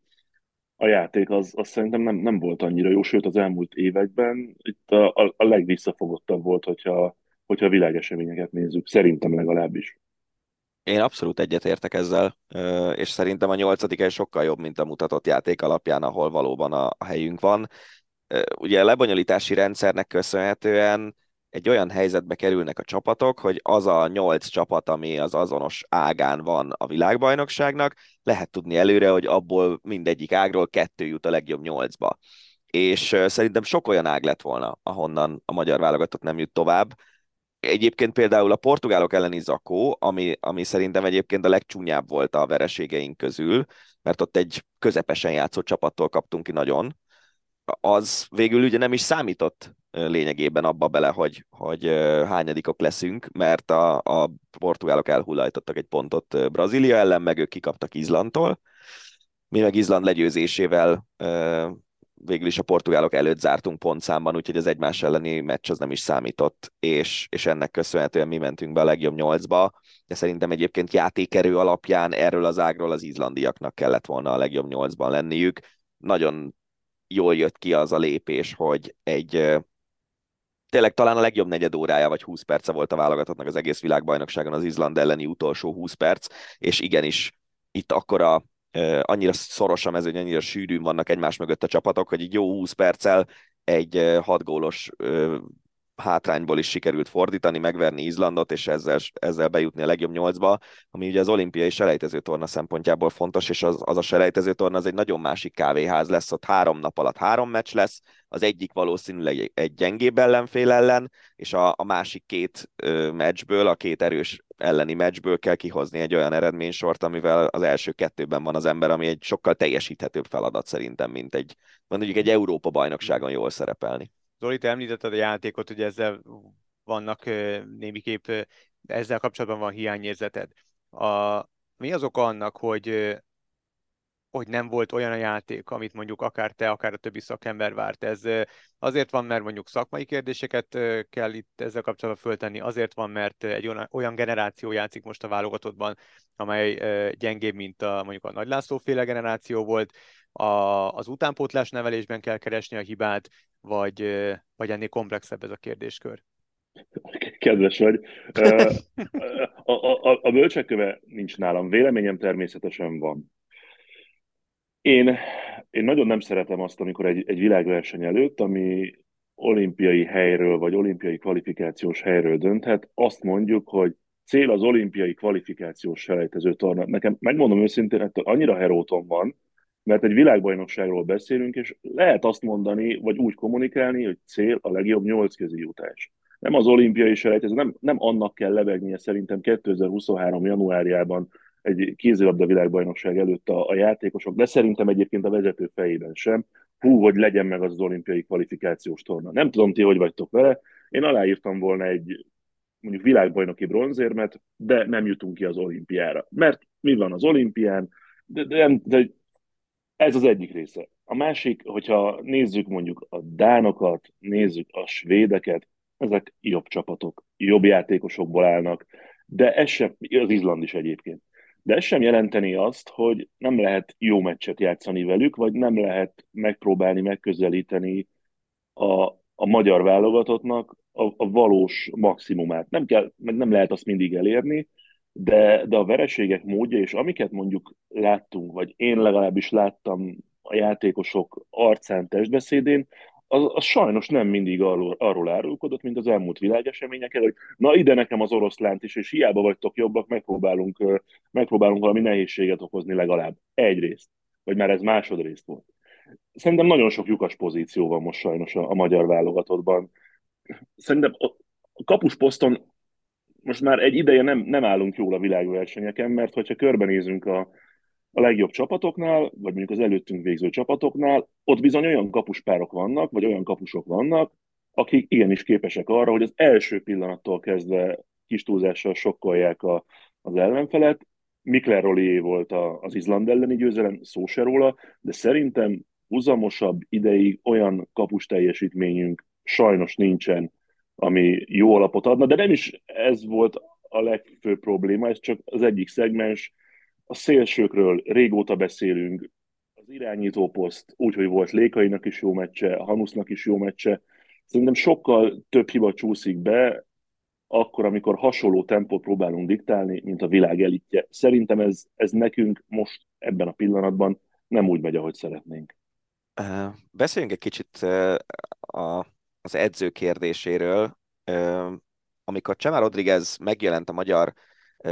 A játék az, az szerintem nem, nem volt annyira jó, sőt az elmúlt években itt a, a, a legvisszafogottabb volt, hogyha, hogyha világeseményeket nézzük, szerintem legalábbis. Én abszolút egyetértek ezzel, és szerintem a nyolcadik egy sokkal jobb, mint a mutatott játék alapján, ahol valóban a, helyünk van. Ugye a lebonyolítási rendszernek köszönhetően egy olyan helyzetbe kerülnek a csapatok, hogy az a nyolc csapat, ami az azonos ágán van a világbajnokságnak, lehet tudni előre, hogy abból mindegyik ágról kettő jut a legjobb nyolcba. És szerintem sok olyan ág lett volna, ahonnan a magyar válogatott nem jut tovább, Egyébként például a portugálok elleni zakó, ami, ami szerintem egyébként a legcsúnyább volt a vereségeink közül, mert ott egy közepesen játszott csapattól kaptunk ki nagyon, az végül ugye nem is számított lényegében abba bele, hogy, hogy hányadikok leszünk, mert a, a portugálok elhullajtottak egy pontot Brazília ellen, meg ők kikaptak Izlandtól. Mi meg Izland legyőzésével végül is a portugálok előtt zártunk pontszámban, úgyhogy az egymás elleni meccs az nem is számított, és, és ennek köszönhetően mi mentünk be a legjobb nyolcba, de szerintem egyébként játékerő alapján erről az ágról az izlandiaknak kellett volna a legjobb nyolcban lenniük. Nagyon jól jött ki az a lépés, hogy egy tényleg talán a legjobb negyed órája, vagy 20 perce volt a válogatottnak az egész világbajnokságon az Izland elleni utolsó 20 perc, és igenis itt akkora annyira szoros a mezőny, annyira sűrűn vannak egymás mögött a csapatok, hogy így jó 20 perccel egy 6 gólos hátrányból is sikerült fordítani, megverni Izlandot, és ezzel, ezzel bejutni a legjobb nyolcba, ami ugye az olimpiai selejtező torna szempontjából fontos, és az, az a selejtező torna az egy nagyon másik kávéház lesz, ott három nap alatt három meccs lesz, az egyik valószínűleg egy gyengébb ellenfél ellen, és a, a másik két ö, meccsből, a két erős elleni meccsből kell kihozni egy olyan eredménysort, amivel az első kettőben van az ember, ami egy sokkal teljesíthetőbb feladat szerintem, mint egy mondjuk egy Európa bajnokságon jól szerepelni. Zoli, te említetted a játékot, hogy ezzel vannak némiképp, ezzel kapcsolatban van hiányérzeted. A, mi az oka annak, hogy hogy nem volt olyan a játék, amit mondjuk akár te, akár a többi szakember várt. Ez azért van, mert mondjuk szakmai kérdéseket kell itt ezzel kapcsolatban föltenni, azért van, mert egy olyan generáció játszik most a válogatottban, amely gyengébb, mint a, mondjuk a Nagy László féle generáció volt, a, az utánpótlás nevelésben kell keresni a hibát, vagy, vagy ennél komplexebb ez a kérdéskör? Kedves vagy. A, a, a, a bölcsekköve nincs nálam. Véleményem természetesen van. Én, én nagyon nem szeretem azt, amikor egy, egy világverseny előtt, ami olimpiai helyről vagy olimpiai kvalifikációs helyről dönthet, azt mondjuk, hogy cél az olimpiai kvalifikációs selejtező torna. Nekem megmondom őszintén, hogy annyira heróton van, mert egy világbajnokságról beszélünk, és lehet azt mondani, vagy úgy kommunikálni, hogy cél a legjobb nyolc közi jutás. Nem az olimpiai selejtező, nem, nem annak kell lebegnie szerintem 2023. januárjában egy kézilabda világbajnokság előtt a, a játékosok, de szerintem egyébként a vezető fejében sem, hú, hogy legyen meg az, az olimpiai kvalifikációs torna. Nem tudom, ti hogy vagytok vele, én aláírtam volna egy mondjuk világbajnoki bronzérmet, de nem jutunk ki az olimpiára. Mert mi van az olimpián, de, de, de ez az egyik része. A másik, hogyha nézzük mondjuk a dánokat, nézzük a svédeket, ezek jobb csapatok, jobb játékosokból állnak, de ez sem, az Izland is egyébként. De ez sem jelenteni azt, hogy nem lehet jó meccset játszani velük, vagy nem lehet megpróbálni megközelíteni a, a magyar válogatottnak a, a valós maximumát. Nem, kell, meg nem lehet azt mindig elérni, de, de a vereségek módja, és amiket mondjuk láttunk, vagy én legalábbis láttam a játékosok arcán, testbeszédén, az, az sajnos nem mindig arról, arról árulkodott, mint az elmúlt világeseményeken, hogy na ide nekem az oroszlánt is, és hiába vagytok jobbak, megpróbálunk, megpróbálunk valami nehézséget okozni legalább. Egyrészt, vagy már ez másodrészt volt. Szerintem nagyon sok lyukas pozíció van most sajnos a, a magyar válogatottban. Szerintem a kapusposzton most már egy ideje nem, nem állunk jól a világversenyeken, mert hogyha körbenézünk a, a legjobb csapatoknál, vagy mondjuk az előttünk végző csapatoknál, ott bizony olyan kapuspárok vannak, vagy olyan kapusok vannak, akik igenis képesek arra, hogy az első pillanattól kezdve kis túlzással sokkolják a, az ellenfelet. Mikler Rolié volt a, az Izland elleni győzelem, szó se róla, de szerintem uzamosabb ideig olyan kapus teljesítményünk sajnos nincsen, ami jó alapot adna, de nem is ez volt a legfőbb probléma, ez csak az egyik szegmens. A szélsőkről régóta beszélünk, az irányító poszt, úgyhogy volt Lékainak is jó meccse, Hanusznak is jó meccse. Szerintem sokkal több hiba csúszik be, akkor, amikor hasonló tempót próbálunk diktálni, mint a világ elitje. Szerintem ez, ez nekünk most ebben a pillanatban nem úgy megy, ahogy szeretnénk. Beszéljünk egy kicsit a az edző kérdéséről. Amikor Csema Rodriguez megjelent a magyar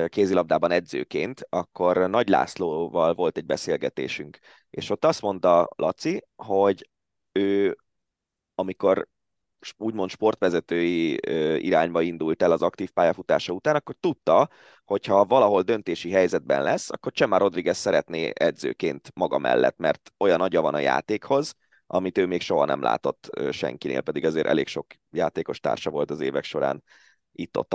kézilabdában edzőként, akkor Nagy Lászlóval volt egy beszélgetésünk, és ott azt mondta Laci, hogy ő, amikor úgymond sportvezetői irányba indult el az aktív pályafutása után, akkor tudta, hogy ha valahol döntési helyzetben lesz, akkor Csema Rodriguez szeretné edzőként maga mellett, mert olyan agya van a játékhoz, amit ő még soha nem látott senkinél, pedig azért elég sok játékos társa volt az évek során itt-ott,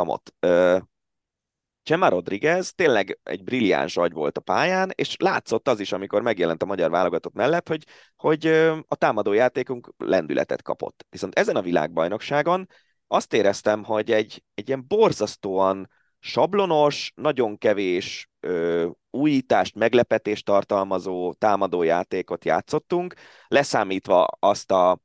Csema Rodriguez tényleg egy brilliáns agy volt a pályán, és látszott az is, amikor megjelent a magyar válogatott mellett, hogy, hogy a támadó játékunk lendületet kapott. Viszont ezen a világbajnokságon azt éreztem, hogy egy, egy ilyen borzasztóan sablonos, nagyon kevés ö, újítást, meglepetést tartalmazó támadójátékot játszottunk, leszámítva azt a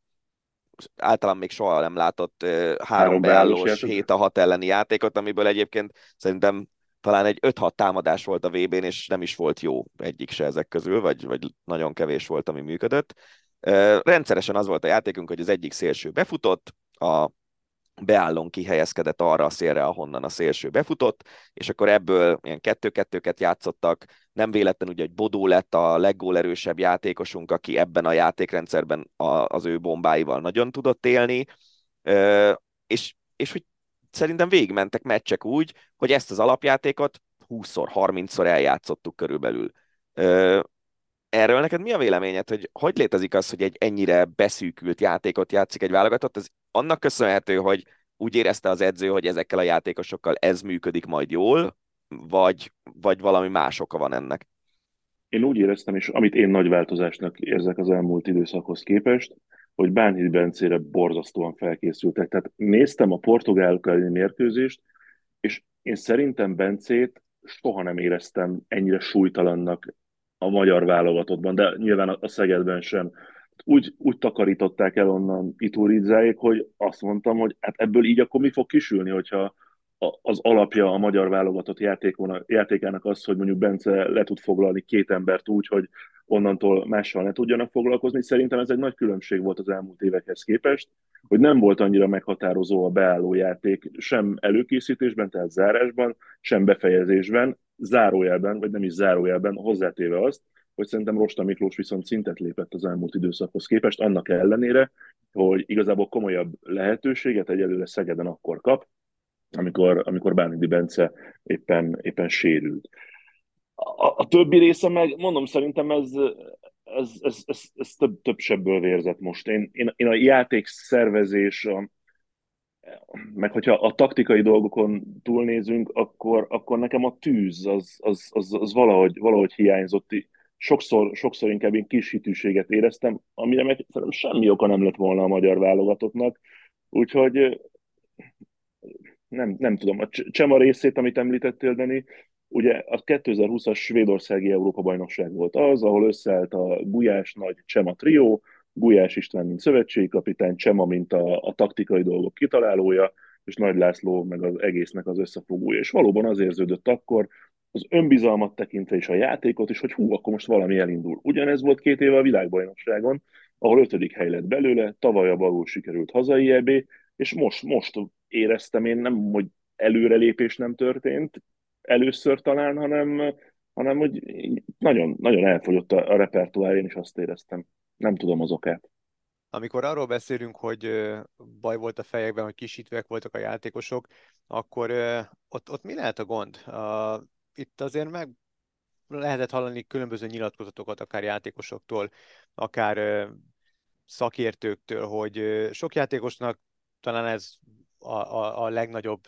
általán még soha nem látott három, három beállós 7 a 6 elleni játékot, amiből egyébként szerintem talán egy 5-6 támadás volt a VB-n, és nem is volt jó egyik se ezek közül, vagy, vagy nagyon kevés volt, ami működött. Rendszeresen az volt a játékunk, hogy az egyik szélső befutott, a beállón kihelyezkedett arra a szélre, ahonnan a szélső befutott, és akkor ebből ilyen kettő-kettőket játszottak, nem véletlen ugye, hogy Bodó lett a leggólerősebb játékosunk, aki ebben a játékrendszerben a, az ő bombáival nagyon tudott élni, és, és hogy szerintem végigmentek meccsek úgy, hogy ezt az alapjátékot 20-szor, 30-szor eljátszottuk körülbelül. Erről neked mi a véleményed, hogy hogy létezik az, hogy egy ennyire beszűkült játékot játszik egy válogatott? Ez annak köszönhető, hogy úgy érezte az edző, hogy ezekkel a játékosokkal ez működik majd jól, vagy, vagy valami más oka van ennek? Én úgy éreztem, és amit én nagy változásnak érzek az elmúlt időszakhoz képest, hogy Bánhid Bencére borzasztóan felkészültek. Tehát néztem a portugálok elleni mérkőzést, és én szerintem Bencét soha nem éreztem ennyire súlytalannak a magyar válogatottban, de nyilván a Szegedben sem úgy, úgy takarították el onnan Ituridzáék, hogy azt mondtam, hogy hát ebből így akkor mi fog kisülni, hogyha az alapja a magyar válogatott játékának az, hogy mondjuk Bence le tud foglalni két embert úgy, hogy onnantól mással ne tudjanak foglalkozni. Szerintem ez egy nagy különbség volt az elmúlt évekhez képest, hogy nem volt annyira meghatározó a beálló játék sem előkészítésben, tehát zárásban, sem befejezésben, zárójelben, vagy nem is zárójelben, hozzátéve azt, hogy szerintem Rosta Miklós viszont szintet lépett az elmúlt időszakhoz képest, annak ellenére, hogy igazából komolyabb lehetőséget egyelőre Szegeden akkor kap, amikor, amikor Bánidi Bence éppen, éppen sérült. A, a többi része meg, mondom, szerintem ez, ez, ez, ez, ez több, több sebből vérzett most. Én, én, én a játék szervezés, a, meg hogyha a taktikai dolgokon túlnézünk, akkor, akkor nekem a tűz az, az, az, az valahogy, valahogy hiányzott sokszor, sokszor inkább én kis hitűséget éreztem, amire meg szerintem semmi oka nem lett volna a magyar válogatottnak. Úgyhogy nem, nem tudom, a Csema részét, amit említettél, Dani, ugye a 2020-as svédországi Európa-bajnokság volt az, ahol összeállt a Gulyás nagy Csema trió, Gulyás István, mint szövetségi kapitány, Csema, mint a, a taktikai dolgok kitalálója, és Nagy László meg az egésznek az összefogója. És valóban az érződött akkor, az önbizalmat tekintve is a játékot is, hogy hú, akkor most valami elindul. Ugyanez volt két éve a világbajnokságon, ahol ötödik hely lett belőle, tavaly a balul sikerült hazai EB, és most, most éreztem én nem, hogy előrelépés nem történt, először talán, hanem, hanem hogy nagyon, nagyon elfogyott a, a repertoár, én is azt éreztem. Nem tudom az okát. Amikor arról beszélünk, hogy baj volt a fejekben, hogy kisítőek voltak a játékosok, akkor ott, ott mi lehet a gond? Itt azért meg lehetett hallani különböző nyilatkozatokat, akár játékosoktól, akár szakértőktől, hogy sok játékosnak talán ez a, a, a legnagyobb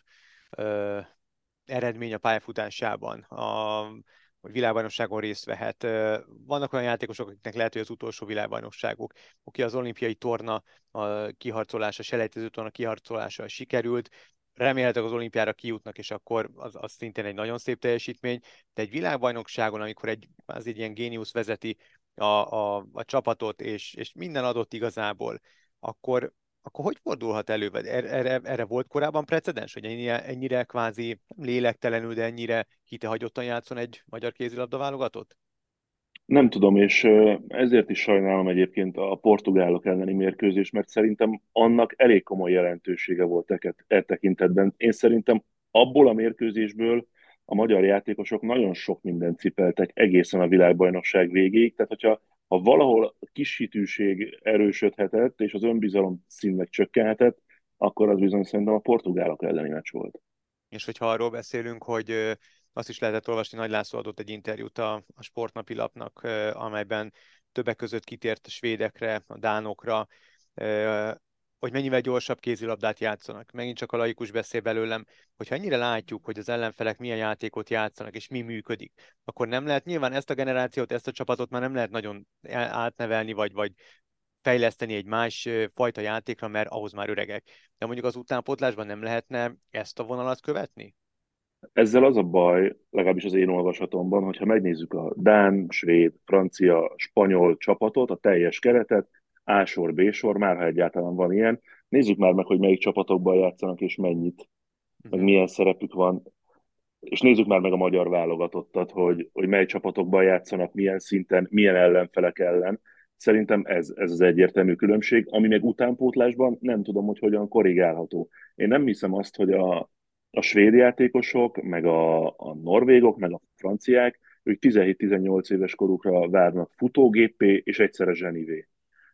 ö, eredmény a pályafutásában, a, hogy világbajnokságon részt vehet. Vannak olyan játékosok, akiknek lehet, hogy az utolsó világbajnokságuk. Oké, az olimpiai torna a kiharcolása, selejtező torna kiharcolása sikerült, remélhetőleg az olimpiára kijutnak, és akkor az, az szintén egy nagyon szép teljesítmény, de egy világbajnokságon, amikor egy, az egy ilyen géniusz vezeti a, a, a csapatot, és, és minden adott igazából, akkor, akkor hogy fordulhat elő? Erre, erre, erre volt korábban precedens, hogy ennyire, ennyire kvázi lélektelenül, de ennyire hitehagyottan játszon egy magyar kézilabda válogatott? Nem tudom, és ezért is sajnálom egyébként a portugálok elleni mérkőzés, mert szerintem annak elég komoly jelentősége volt e, e tekintetben. Én szerintem abból a mérkőzésből a magyar játékosok nagyon sok mindent cipeltek egészen a világbajnokság végéig, tehát hogyha ha valahol a kisítőség erősödhetett, és az önbizalom színnek csökkenhetett, akkor az bizony szerintem a portugálok elleni meccs volt. És hogyha arról beszélünk, hogy azt is lehetett olvasni, Nagy László adott egy interjút a, a sportnapi lapnak, amelyben többek között kitért a svédekre, a dánokra, hogy mennyivel gyorsabb kézilabdát játszanak. Megint csak a laikus beszél belőlem, hogyha ennyire látjuk, hogy az ellenfelek milyen játékot játszanak, és mi működik, akkor nem lehet, nyilván ezt a generációt, ezt a csapatot már nem lehet nagyon átnevelni, vagy, vagy fejleszteni egy más fajta játékra, mert ahhoz már öregek. De mondjuk az utánpótlásban nem lehetne ezt a vonalat követni? Ezzel az a baj, legalábbis az én olvasatomban, hogyha megnézzük a Dán, Svéd, Francia, Spanyol csapatot, a teljes keretet, A-sor, B-sor, már ha egyáltalán van ilyen, nézzük már meg, hogy melyik csapatokban játszanak és mennyit, meg mhm. milyen szerepük van, és nézzük már meg a magyar válogatottat, hogy, hogy mely csapatokban játszanak, milyen szinten, milyen ellenfelek ellen. Szerintem ez, ez az egyértelmű különbség, ami meg utánpótlásban nem tudom, hogy hogyan korrigálható. Én nem hiszem azt, hogy a, a svéd játékosok, meg a, a norvégok, meg a franciák, ők 17-18 éves korukra várnak futógépé és egyszerre zsenivé.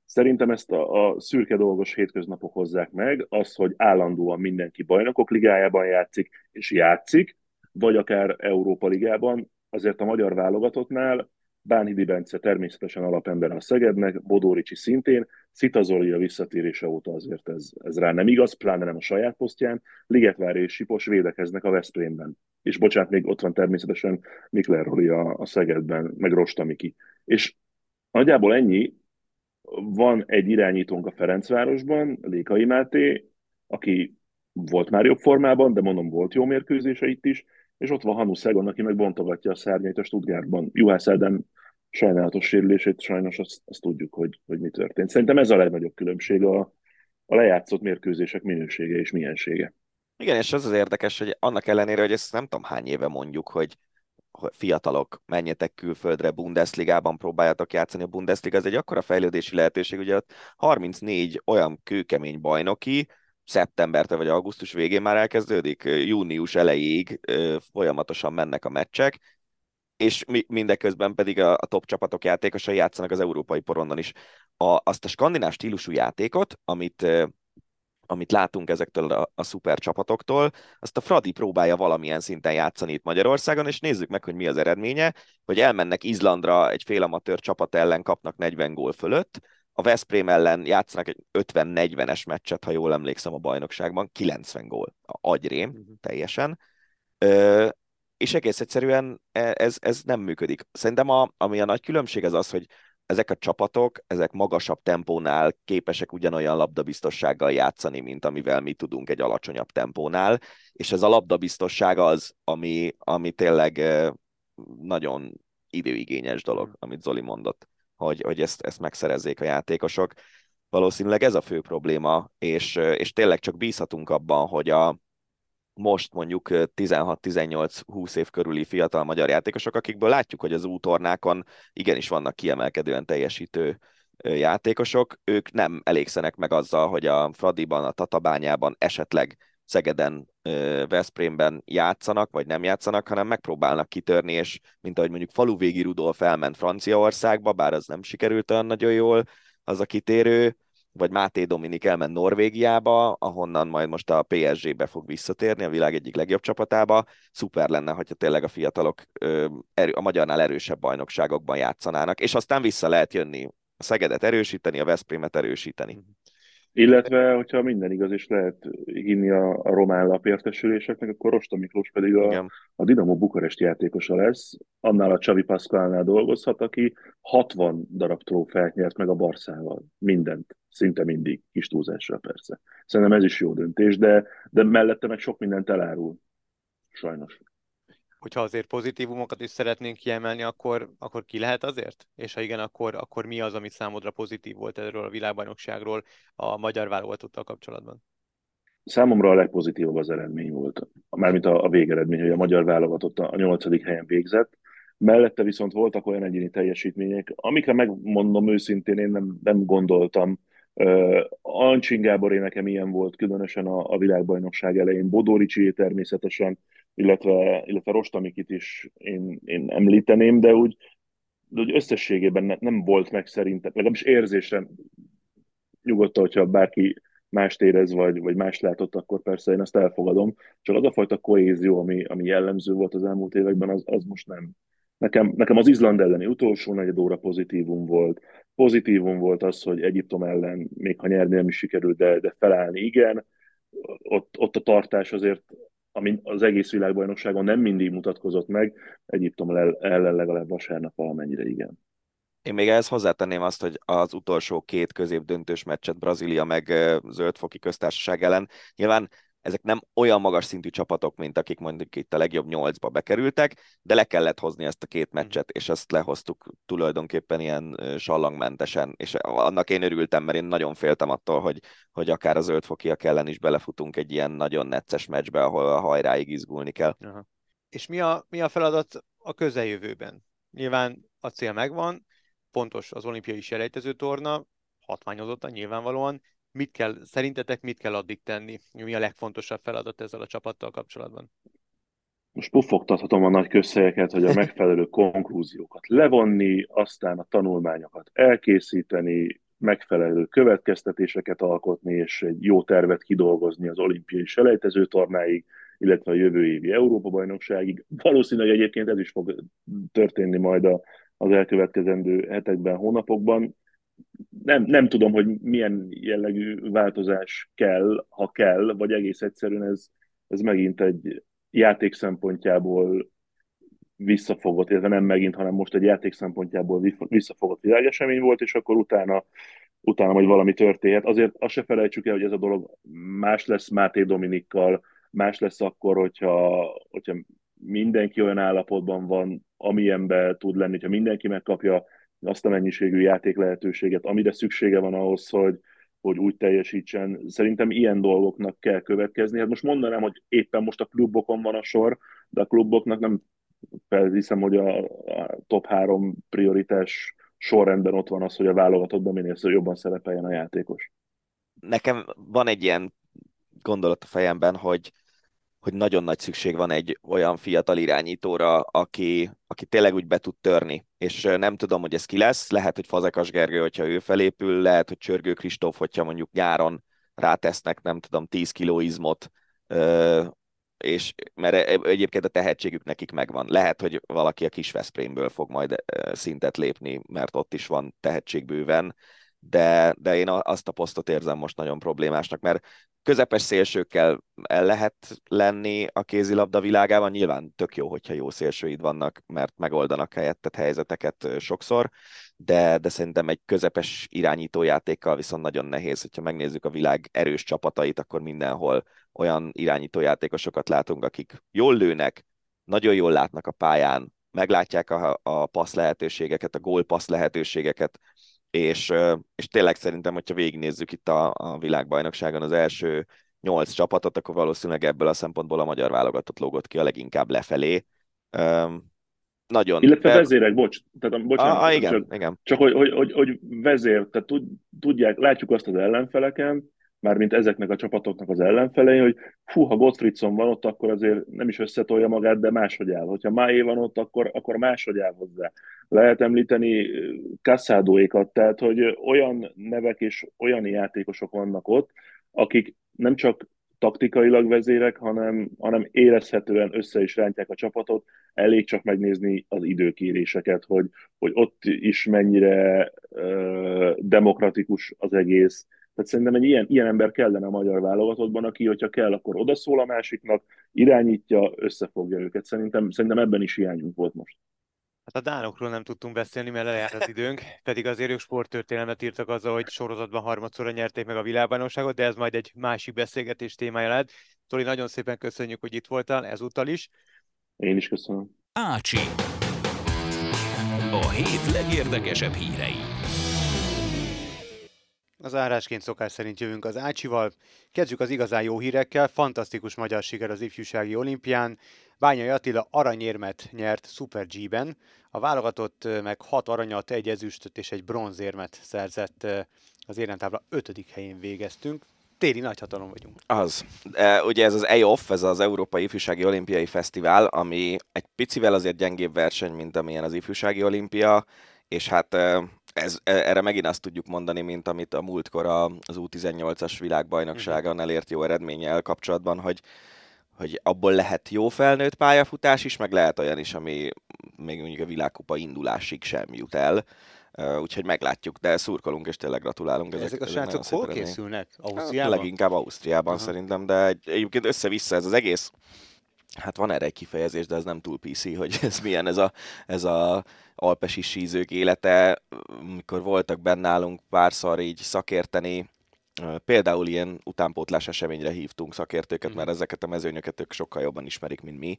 Szerintem ezt a, a szürke dolgos hétköznapok hozzák meg, az, hogy állandóan mindenki bajnokok ligájában játszik, és játszik, vagy akár Európa ligában, azért a magyar válogatottnál Bánhidi Bence természetesen alapember a Szegednek, Bodóricsi szintén, Szita Zoli a visszatérése óta azért ez, ez rá nem igaz, pláne nem a saját posztján, Ligetvár és Sipos védekeznek a Veszprémben. És bocsánat, még ott van természetesen Mikler Roli a, a Szegedben, meg Rosta Miki. És nagyjából ennyi, van egy irányítónk a Ferencvárosban, Lékai Máté, aki volt már jobb formában, de mondom, volt jó mérkőzése itt is, és ott van Hanu Szegon, aki meg bontogatja a szárnyait a Stuttgartban. Juhász Eden sajnálatos sérülését, sajnos azt, azt tudjuk, hogy, hogy mi történt. Szerintem ez a legnagyobb különbség a, a lejátszott mérkőzések minősége és miensége. Igen, és az az érdekes, hogy annak ellenére, hogy ezt nem tudom hány éve mondjuk, hogy fiatalok, menjetek külföldre, Bundesligában próbáljatok játszani. A Bundesliga ez egy akkora fejlődési lehetőség, ugye ott 34 olyan kőkemény bajnoki, szeptembertől vagy augusztus végén már elkezdődik, június elejéig folyamatosan mennek a meccsek, és mindeközben pedig a, a top csapatok játékosai játszanak az európai porondon is. A, azt a skandináv stílusú játékot, amit amit látunk ezektől a, a szuper csapatoktól, azt a Fradi próbálja valamilyen szinten játszani itt Magyarországon, és nézzük meg, hogy mi az eredménye, hogy elmennek Izlandra egy félamatőr csapat ellen, kapnak 40 gól fölött, a Veszprém ellen játszanak egy 50-40-es meccset, ha jól emlékszem a bajnokságban, 90 gól, agyrém uh-huh. teljesen, Ö, és egész egyszerűen e, ez, ez nem működik. Szerintem a, ami a nagy különbség az az, hogy ezek a csapatok, ezek magasabb tempónál képesek ugyanolyan labdabiztossággal játszani, mint amivel mi tudunk egy alacsonyabb tempónál, és ez a labdabiztosság az, ami, ami tényleg nagyon időigényes dolog, hmm. amit Zoli mondott, hogy, hogy ezt, ezt megszerezzék a játékosok. Valószínűleg ez a fő probléma, és, és tényleg csak bízhatunk abban, hogy a, most mondjuk 16-18-20 év körüli fiatal magyar játékosok, akikből látjuk, hogy az útornákon igenis vannak kiemelkedően teljesítő játékosok, ők nem elégszenek meg azzal, hogy a Fradiban, a Tatabányában, esetleg Szegeden, Veszprémben játszanak, vagy nem játszanak, hanem megpróbálnak kitörni, és mint ahogy mondjuk faluvégi Rudolf elment Franciaországba, bár az nem sikerült olyan nagyon jól, az a kitérő, vagy Máté Dominik elment Norvégiába, ahonnan majd most a PSG-be fog visszatérni, a világ egyik legjobb csapatába. Szuper lenne, hogyha tényleg a fiatalok erő, a magyarnál erősebb bajnokságokban játszanának, és aztán vissza lehet jönni a Szegedet erősíteni, a Veszprémet erősíteni. Illetve, hogyha minden igaz, és lehet hinni a, a román lapértesüléseknek, akkor Rosta Miklós pedig a, a Dinamo Bukarest játékosa lesz, annál a Csavi Pascualnál dolgozhat, aki 60 darab trófeát nyert meg a Barszával. Mindent, szinte mindig, kis túlzásra persze. Szerintem ez is jó döntés, de, de mellette meg sok mindent elárul. Sajnos hogyha azért pozitívumokat is szeretnénk kiemelni, akkor, akkor ki lehet azért? És ha igen, akkor, akkor mi az, ami számodra pozitív volt erről a világbajnokságról a magyar válogatottal kapcsolatban? Számomra a legpozitívabb az eredmény volt. Mármint a, a végeredmény, hogy a magyar válogatott a nyolcadik helyen végzett. Mellette viszont voltak olyan egyéni teljesítmények, amikre megmondom őszintén, én nem, nem gondoltam. Uh, Ancsin Gáboré nekem ilyen volt, különösen a, a világbajnokság elején. Bodoricsi természetesen, illetve, illetve Rostamikit is én, én említeném, de úgy, de úgy összességében ne, nem volt meg szerintem, legalábbis érzésre nyugodtan, hogyha bárki mást érez, vagy, vagy más látott, akkor persze én ezt elfogadom. Csak az a fajta kohézió, ami, ami jellemző volt az elmúlt években, az, az most nem. Nekem, nekem az Izland elleni utolsó negyed óra pozitívum volt, pozitívum volt az, hogy Egyiptom ellen, még ha nyerni nem is sikerült, de, de felállni igen. Ott, ott a tartás azért, ami az egész világbajnokságon nem mindig mutatkozott meg, Egyiptom ellen legalább vasárnap valamennyire igen. Én még ehhez hozzátenném azt, hogy az utolsó két középdöntős meccset Brazília meg Zöldfoki köztársaság ellen nyilván ezek nem olyan magas szintű csapatok, mint akik mondjuk itt a legjobb nyolcba bekerültek, de le kellett hozni ezt a két mhm. meccset, és ezt lehoztuk tulajdonképpen ilyen sallangmentesen, és annak én örültem, mert én nagyon féltem attól, hogy, hogy akár a zöldfokiak ellen is belefutunk egy ilyen nagyon necces meccsbe, ahol a hajráig izgulni kell. Aha. És mi a, mi a feladat a közeljövőben? Nyilván a cél megvan, fontos az olimpiai selejtező torna, hatványozottan nyilvánvalóan, mit kell, szerintetek mit kell addig tenni? Mi a legfontosabb feladat ezzel a csapattal kapcsolatban? Most puffogtathatom a nagy közhelyeket, hogy a megfelelő konklúziókat levonni, aztán a tanulmányokat elkészíteni, megfelelő következtetéseket alkotni, és egy jó tervet kidolgozni az olimpiai selejtező tornáig, illetve a jövő évi Európa-bajnokságig. Valószínűleg egyébként ez is fog történni majd az elkövetkezendő hetekben, hónapokban nem, nem tudom, hogy milyen jellegű változás kell, ha kell, vagy egész egyszerűen ez, ez megint egy játék szempontjából visszafogott, illetve nem megint, hanem most egy játék szempontjából visszafogott világesemény volt, és akkor utána, utána majd valami történhet. Azért azt se felejtsük el, hogy ez a dolog más lesz Máté Dominikkal, más lesz akkor, hogyha, hogyha mindenki olyan állapotban van, amilyenben tud lenni, hogyha mindenki megkapja azt a mennyiségű játék lehetőséget, amire szüksége van ahhoz, hogy, hogy úgy teljesítsen. Szerintem ilyen dolgoknak kell következni. Hát most mondanám, hogy éppen most a klubokon van a sor, de a kluboknak nem felhiszem, hogy a, a top három prioritás sorrendben ott van az, hogy a válogatottban minél jobban szerepeljen a játékos. Nekem van egy ilyen gondolat a fejemben, hogy hogy nagyon nagy szükség van egy olyan fiatal irányítóra, aki, aki tényleg úgy be tud törni. És nem tudom, hogy ez ki lesz. Lehet, hogy Fazekas Gergő, hogyha ő felépül, lehet, hogy Csörgő Kristóf, hogyha mondjuk nyáron rátesznek, nem tudom, 10 kiló izmot, és mert e, egyébként a tehetségük nekik megvan. Lehet, hogy valaki a kis Veszprémből fog majd szintet lépni, mert ott is van tehetség bőven, de, de én azt a posztot érzem most nagyon problémásnak, mert közepes szélsőkkel el lehet lenni a kézilabda világában, nyilván tök jó, hogyha jó szélsőid vannak, mert megoldanak helyettet helyzeteket sokszor, de, de szerintem egy közepes irányítójátékkal viszont nagyon nehéz, hogyha megnézzük a világ erős csapatait, akkor mindenhol olyan irányítójátékosokat látunk, akik jól lőnek, nagyon jól látnak a pályán, meglátják a, a passz lehetőségeket, a gól lehetőségeket, és, és tényleg szerintem, hogyha végignézzük itt a, a világbajnokságon az első nyolc csapatot, akkor valószínűleg ebből a szempontból a magyar válogatott lógott ki a leginkább lefelé. Um, nagyon. Illetve de... vezérek, bocs, tehát, bocsánat, ah, ah, igen, csak, igen. csak hogy, hogy, hogy, hogy vezér, tehát tudják, látjuk azt az ellenfeleken, mármint ezeknek a csapatoknak az ellenfelei, hogy hú, ha Gottfriedson van ott, akkor azért nem is összetolja magát, de máshogy áll. Hogyha Máé van ott, akkor, akkor máshogy áll hozzá. Lehet említeni kasszádóékat, tehát hogy olyan nevek és olyan játékosok vannak ott, akik nem csak taktikailag vezérek, hanem, hanem érezhetően össze is rántják a csapatot. Elég csak megnézni az időkéréseket, hogy, hogy ott is mennyire uh, demokratikus az egész, tehát szerintem egy ilyen, ilyen ember kellene a magyar válogatottban, aki, hogyha kell, akkor odaszól a másiknak, irányítja, összefogja őket. Szerintem, szerintem ebben is hiányunk volt most. Hát a dánokról nem tudtunk beszélni, mert lejárt az időnk, pedig azért ők sporttörténelmet írtak azzal, hogy sorozatban harmadszorra nyerték meg a világbajnokságot, de ez majd egy másik beszélgetés témája lehet. Tori, nagyon szépen köszönjük, hogy itt voltál, ezúttal is. Én is köszönöm. Ácsi. A hét legérdekesebb hírei. Az árásként szokás szerint jövünk az Ácsival. Kezdjük az igazán jó hírekkel. Fantasztikus magyar siker az ifjúsági olimpián. Bányai Attila aranyérmet nyert Super G-ben. A válogatott meg hat aranyat, egy ezüstöt és egy bronzérmet szerzett az éremtábla ötödik helyén végeztünk. Téli nagyhatalom vagyunk. Az. E, ugye ez az EOF, ez az Európai Ifjúsági Olimpiai Fesztivál, ami egy picivel azért gyengébb verseny, mint amilyen az Ifjúsági Olimpia, és hát ez, e, erre megint azt tudjuk mondani, mint amit a múltkor az U18-as világbajnokságon elért jó eredménnyel kapcsolatban, hogy, hogy abból lehet jó felnőtt pályafutás is, meg lehet olyan is, ami még mondjuk a világkupa indulásig sem jut el. úgyhogy meglátjuk, de szurkolunk és tényleg gratulálunk. Ezek, ezek a srácok hol készülnek? Ausztriában? Hát, leginkább Ausztriában Aha. szerintem, de egy, egyébként össze-vissza ez az egész Hát van erre egy kifejezés, de ez nem túl PC, hogy ez milyen ez a, ez a alpesi sízők élete, mikor voltak benne nálunk párszor így szakérteni, Például ilyen utánpótlás eseményre hívtunk szakértőket, mert mhm. ezeket a mezőnyöket ők sokkal jobban ismerik, mint mi.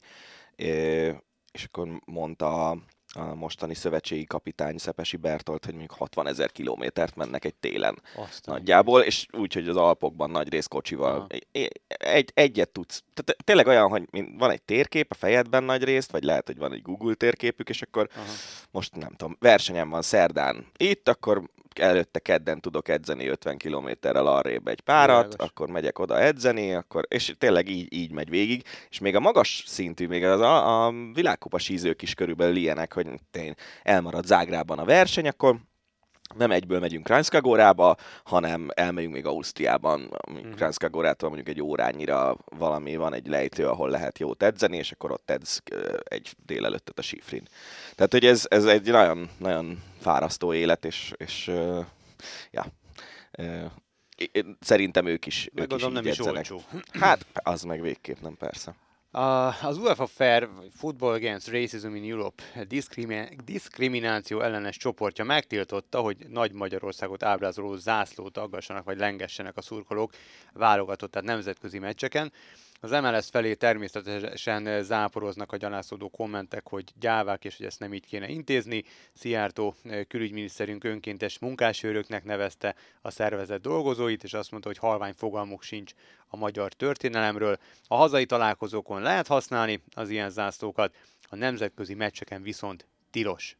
És akkor mondta a mostani szövetségi kapitány Szepesi Bertolt, hogy mondjuk 60 ezer kilométert mennek egy télen Aztán nagyjából, és úgy, hogy az Alpokban nagy rész kocsival egy, egy, egyet tudsz. Tehát tényleg olyan, hogy van egy térkép a fejedben nagy részt, vagy lehet, hogy van egy Google térképük, és akkor Aha. most nem tudom, versenyem van szerdán itt, akkor előtte kedden tudok edzeni 50 kilométerrel arrébb egy párat, Világos. akkor megyek oda edzeni, akkor, és tényleg így, így megy végig, és még a magas szintű, még az a, a világkupa sízők is körülbelül ilyenek, hogy tény, elmarad Zágrában a verseny, akkor nem egyből megyünk Kranskagórába, hanem elmegyünk még Ausztriában, mm. Kranskagórától mondjuk egy órányira valami van, egy lejtő, ahol lehet jót edzeni, és akkor ott edz egy délelőttet a sífrin. Tehát, hogy ez, ez egy nagyon, nagyon fárasztó élet, és, és ja, szerintem ők is, ők is nem is olcsó. Hát, az meg végképp nem, persze. Az UEFA Fair Football Against Racism in Europe diszkrimináció ellenes csoportja megtiltotta, hogy Nagy Magyarországot ábrázoló zászlót aggassanak vagy lengessenek a szurkolók válogatott, tehát nemzetközi meccseken. Az MLS felé természetesen záporoznak a gyalászódó kommentek, hogy gyávák, és hogy ezt nem így kéne intézni. Szijjártó eh, külügyminiszterünk önkéntes munkásőröknek nevezte a szervezet dolgozóit, és azt mondta, hogy halvány fogalmuk sincs a magyar történelemről. A hazai találkozókon lehet használni az ilyen zászlókat, a nemzetközi meccseken viszont tilos.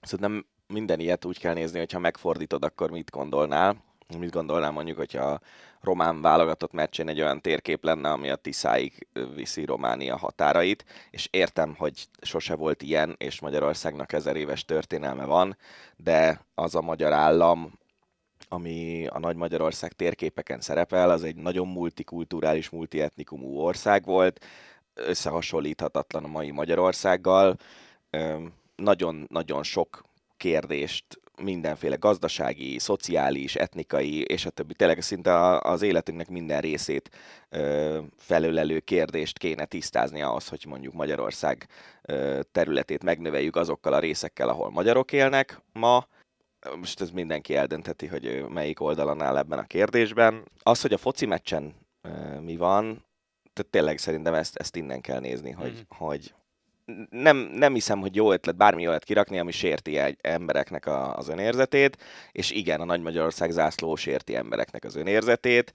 Szerintem minden ilyet úgy kell nézni, hogyha megfordítod, akkor mit gondolnál. Mit gondolnál mondjuk, hogyha a román válogatott meccsén egy olyan térkép lenne, ami a Tiszáig viszi Románia határait, és értem, hogy sose volt ilyen, és Magyarországnak ezer éves történelme van, de az a magyar állam, ami a Nagy Magyarország térképeken szerepel, az egy nagyon multikulturális, multietnikumú ország volt, összehasonlíthatatlan a mai Magyarországgal, nagyon-nagyon sok kérdést mindenféle gazdasági, szociális, etnikai, és a többi, tényleg szinte az életünknek minden részét ö, felölelő kérdést kéne tisztázni ahhoz, hogy mondjuk Magyarország ö, területét megnöveljük azokkal a részekkel, ahol magyarok élnek ma, most ez mindenki eldöntheti, hogy melyik oldalon áll ebben a kérdésben. Az, hogy a foci meccsen mi van, tehát tényleg szerintem ezt, ezt innen kell nézni, hogy, mm. hogy nem, nem hiszem, hogy jó ötlet bármi olyat kirakni, ami sérti egy embereknek a, az önérzetét, és igen, a Nagy Magyarország zászló sérti embereknek az önérzetét.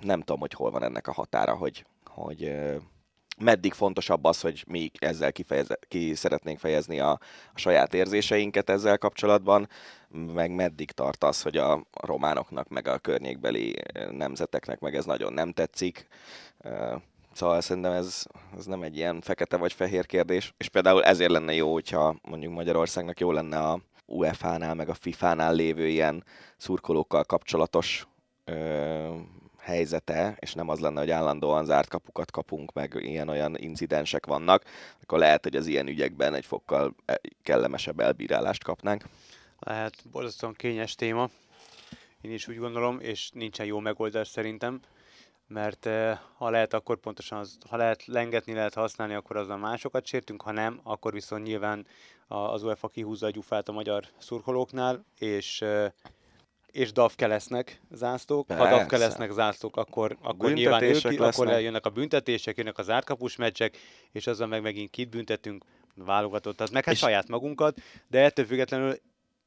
Nem tudom, hogy hol van ennek a határa, hogy, hogy meddig fontosabb az, hogy mi ezzel kifejez, ki szeretnénk fejezni a, a saját érzéseinket ezzel kapcsolatban, meg meddig tart az, hogy a románoknak, meg a környékbeli nemzeteknek meg ez nagyon nem tetszik. Szóval szerintem ez, ez nem egy ilyen fekete vagy fehér kérdés, és például ezért lenne jó, hogyha mondjuk Magyarországnak jó lenne a UEFA-nál, meg a FIFA-nál lévő ilyen szurkolókkal kapcsolatos ö, helyzete, és nem az lenne, hogy állandóan zárt kapukat kapunk, meg ilyen-olyan incidensek vannak, akkor lehet, hogy az ilyen ügyekben egy fokkal e, kellemesebb elbírálást kapnánk. Lehet, borzasztóan kényes téma. Én is úgy gondolom, és nincsen jó megoldás szerintem mert eh, ha lehet, akkor pontosan az, ha lehet lengetni, lehet használni, akkor azzal másokat sértünk, ha nem, akkor viszont nyilván az UEFA kihúzza a gyufát a magyar szurkolóknál, és eh, és DAFKE lesznek zászlók. Persze. Ha DAFKE lesznek zászlók, akkor, akkor nyilván ők, lesznek. akkor jönnek a büntetések, jönnek az árkapus meccsek, és azzal meg megint kit büntetünk, válogatott, az meg hát és... saját magunkat, de ettől függetlenül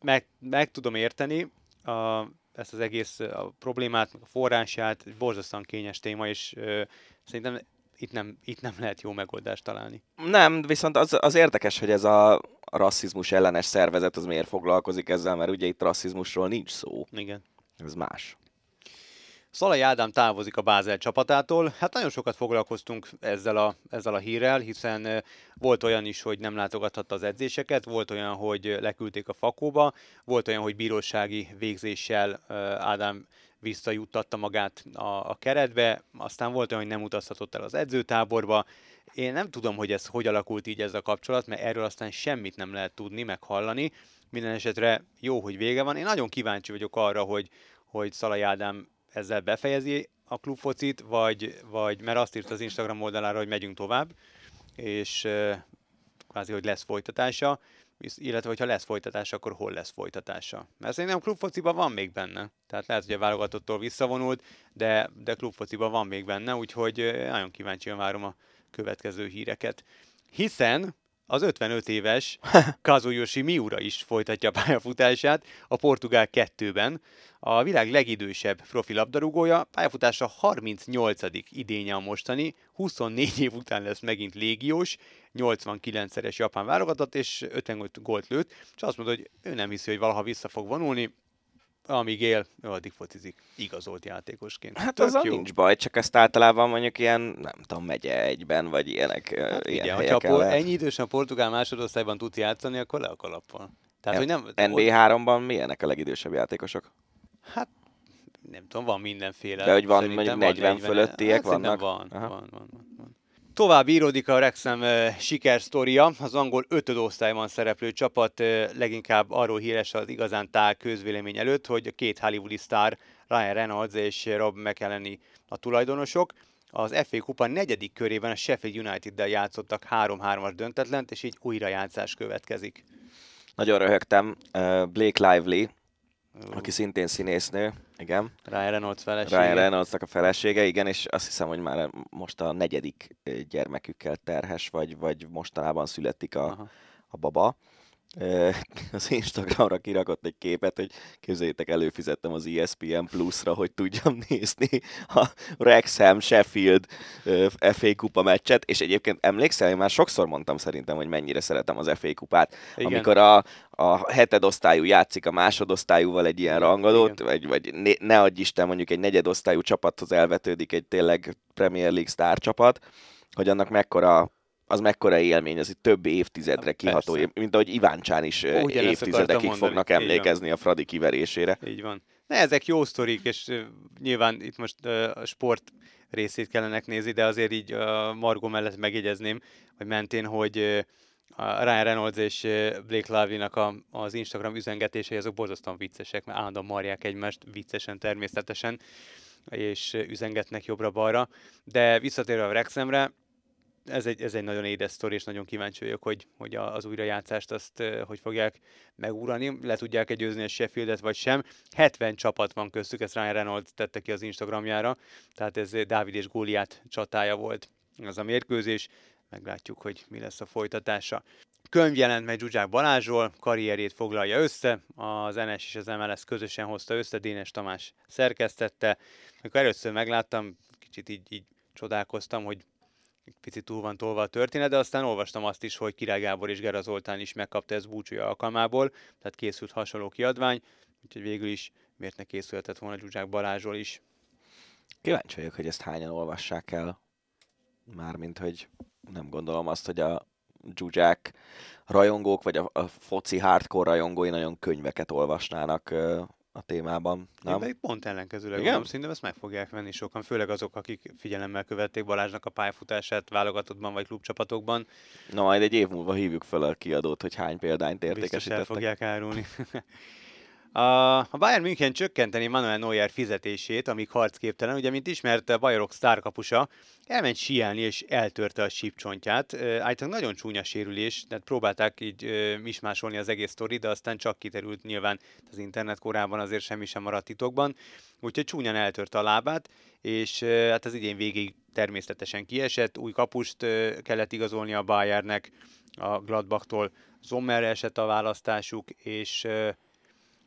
meg, meg tudom érteni, a, ezt az egész a problémát, a forrását, egy borzasztóan kényes téma, és ö, szerintem itt nem, itt nem lehet jó megoldást találni. Nem, viszont az, az érdekes, hogy ez a rasszizmus ellenes szervezet az miért foglalkozik ezzel, mert ugye itt rasszizmusról nincs szó. Igen. Ez más. Szalai Ádám távozik a Bázel csapatától. Hát nagyon sokat foglalkoztunk ezzel a, ezzel a hírrel, hiszen volt olyan is, hogy nem látogathatta az edzéseket, volt olyan, hogy leküldték a fakóba, volt olyan, hogy bírósági végzéssel Ádám visszajuttatta magát a, a keretbe, aztán volt olyan, hogy nem utazhatott el az edzőtáborba. Én nem tudom, hogy ez hogy alakult így ez a kapcsolat, mert erről aztán semmit nem lehet tudni, meg hallani. Minden esetre jó, hogy vége van. Én nagyon kíváncsi vagyok arra, hogy, hogy Szalai Ádám ezzel befejezi a klubfocit, vagy, vagy mert azt írt az Instagram oldalára, hogy megyünk tovább, és kvázi, hogy lesz folytatása, illetve hogyha lesz folytatása, akkor hol lesz folytatása. Mert szerintem klubfociban van még benne. Tehát lehet, hogy a válogatottól visszavonult, de, de klubfociban van még benne, úgyhogy nagyon kíváncsian várom a következő híreket. Hiszen az 55 éves Kazuyoshi Miura is folytatja a pályafutását a Portugál kettőben. A világ legidősebb profi labdarúgója, pályafutása 38. idénye a mostani, 24 év után lesz megint légiós, 89-szeres japán válogatott, és 55 gólt lőtt, és azt mondta, hogy ő nem hiszi, hogy valaha vissza fog vonulni, amíg él, addig focizik igazolt játékosként. Hát az nincs baj, csak ezt általában mondjuk ilyen, nem tudom, megye egyben, vagy ilyenek, hát ilyen igen, por, ennyi idősen a portugál másodosztályban tud játszani, akkor le a kalappal. Tehát, hogy nem, NB3-ban milyenek a legidősebb játékosok? Hát nem tudom, van mindenféle. De hogy van mondjuk 40 van fölöttiek hát, vannak? Van, van, van, van, van. Tovább íródik a Rexham sikersztoria. Az angol ötödosztályban szereplő csapat leginkább arról híres az igazán tál közvélemény előtt, hogy a két hollywoodi sztár, Ryan Reynolds és Rob McElhenney a tulajdonosok. Az FA Kupa negyedik körében a Sheffield United-del játszottak 3-3-as döntetlent, és így újrajátszás következik. Nagyon röhögtem. Blake Lively, aki szintén színésznő, igen. Ryan Reynolds felesége. Ryan Reynoldsnak a felesége, igen, és azt hiszem, hogy már most a negyedik gyermekükkel terhes, vagy, vagy mostanában születik a, a baba az Instagramra kirakott egy képet, hogy képzeljétek, előfizettem az ESPN Plus-ra, hogy tudjam nézni a Wrexham Sheffield FA kupa meccset, és egyébként emlékszel, én már sokszor mondtam szerintem, hogy mennyire szeretem az FA kupát, Igen. amikor a, a heted osztályú játszik a másodosztályúval egy ilyen rangadót, vagy, vagy ne, ne adj Isten, mondjuk egy negyedosztályú csapathoz elvetődik egy tényleg Premier League sztár csapat, hogy annak mekkora az mekkora élmény, az itt több évtizedre hát kiható, Persze. mint ahogy Ivánccsán is Ugyan évtizedekig fognak emlékezni a Fradi kiverésére. Így van. Ne, ezek jó sztorik, és nyilván itt most a sport részét kellene nézni, de azért így a Margo mellett megjegyezném, hogy mentén, hogy a Ryan Reynolds és Blake Lively-nak a, az Instagram üzengetései azok borzasztóan viccesek, mert állandóan marják egymást viccesen természetesen, és üzengetnek jobbra-balra. De visszatérve a Rexemre, ez egy, ez egy nagyon édes sztori, és nagyon kíváncsi vagyok, hogy, hogy az újrajátszást azt hogy fogják megúrani, le tudják győzni a Sheffieldet, vagy sem. 70 csapat van köztük, ezt Ryan Reynolds tette ki az Instagramjára, tehát ez Dávid és Góliát csatája volt az a mérkőzés, meglátjuk, hogy mi lesz a folytatása. Könyv jelent meg Zsuzsák Balázsról, karrierét foglalja össze, az NS és az MLS közösen hozta össze, Dénes Tamás szerkesztette. Amikor először megláttam, kicsit így, így csodálkoztam, hogy picit túl van tolva a történet, de aztán olvastam azt is, hogy Király Gábor és Gera Zoltán is megkapta ezt búcsúja alkalmából, tehát készült hasonló kiadvány, úgyhogy végül is miért ne készülhetett volna Zsuzsák Balázsról is. Kíváncsi vagyok, hogy ezt hányan olvassák el. Mármint, hogy nem gondolom azt, hogy a Zsuzsák rajongók, vagy a, a foci hardcore rajongói nagyon könyveket olvasnának a témában. Nem? Én pedig pont ellenkezőleg gondolom, szerintem ezt meg fogják venni sokan, főleg azok, akik figyelemmel követték Balázsnak a pályafutását válogatottban vagy klubcsapatokban. Na majd egy év múlva hívjuk fel a kiadót, hogy hány példányt értékesítettek. Biztos el fogják árulni. A Bayern München csökkenteni Manuel Neuer fizetését, amíg harcképtelen, ugye, mint ismert, a Bajorok sztárkapusa elment sielni és eltörte a sípcsontját. Állítólag nagyon csúnya sérülés, tehát próbálták így mismásolni az egész sztori, de aztán csak kiterült nyilván az internet korában azért semmi sem maradt titokban. Úgyhogy csúnyan eltörte a lábát, és hát az idén végig természetesen kiesett, új kapust kellett igazolni a Bayernnek, a Gladbachtól Zommerre esett a választásuk, és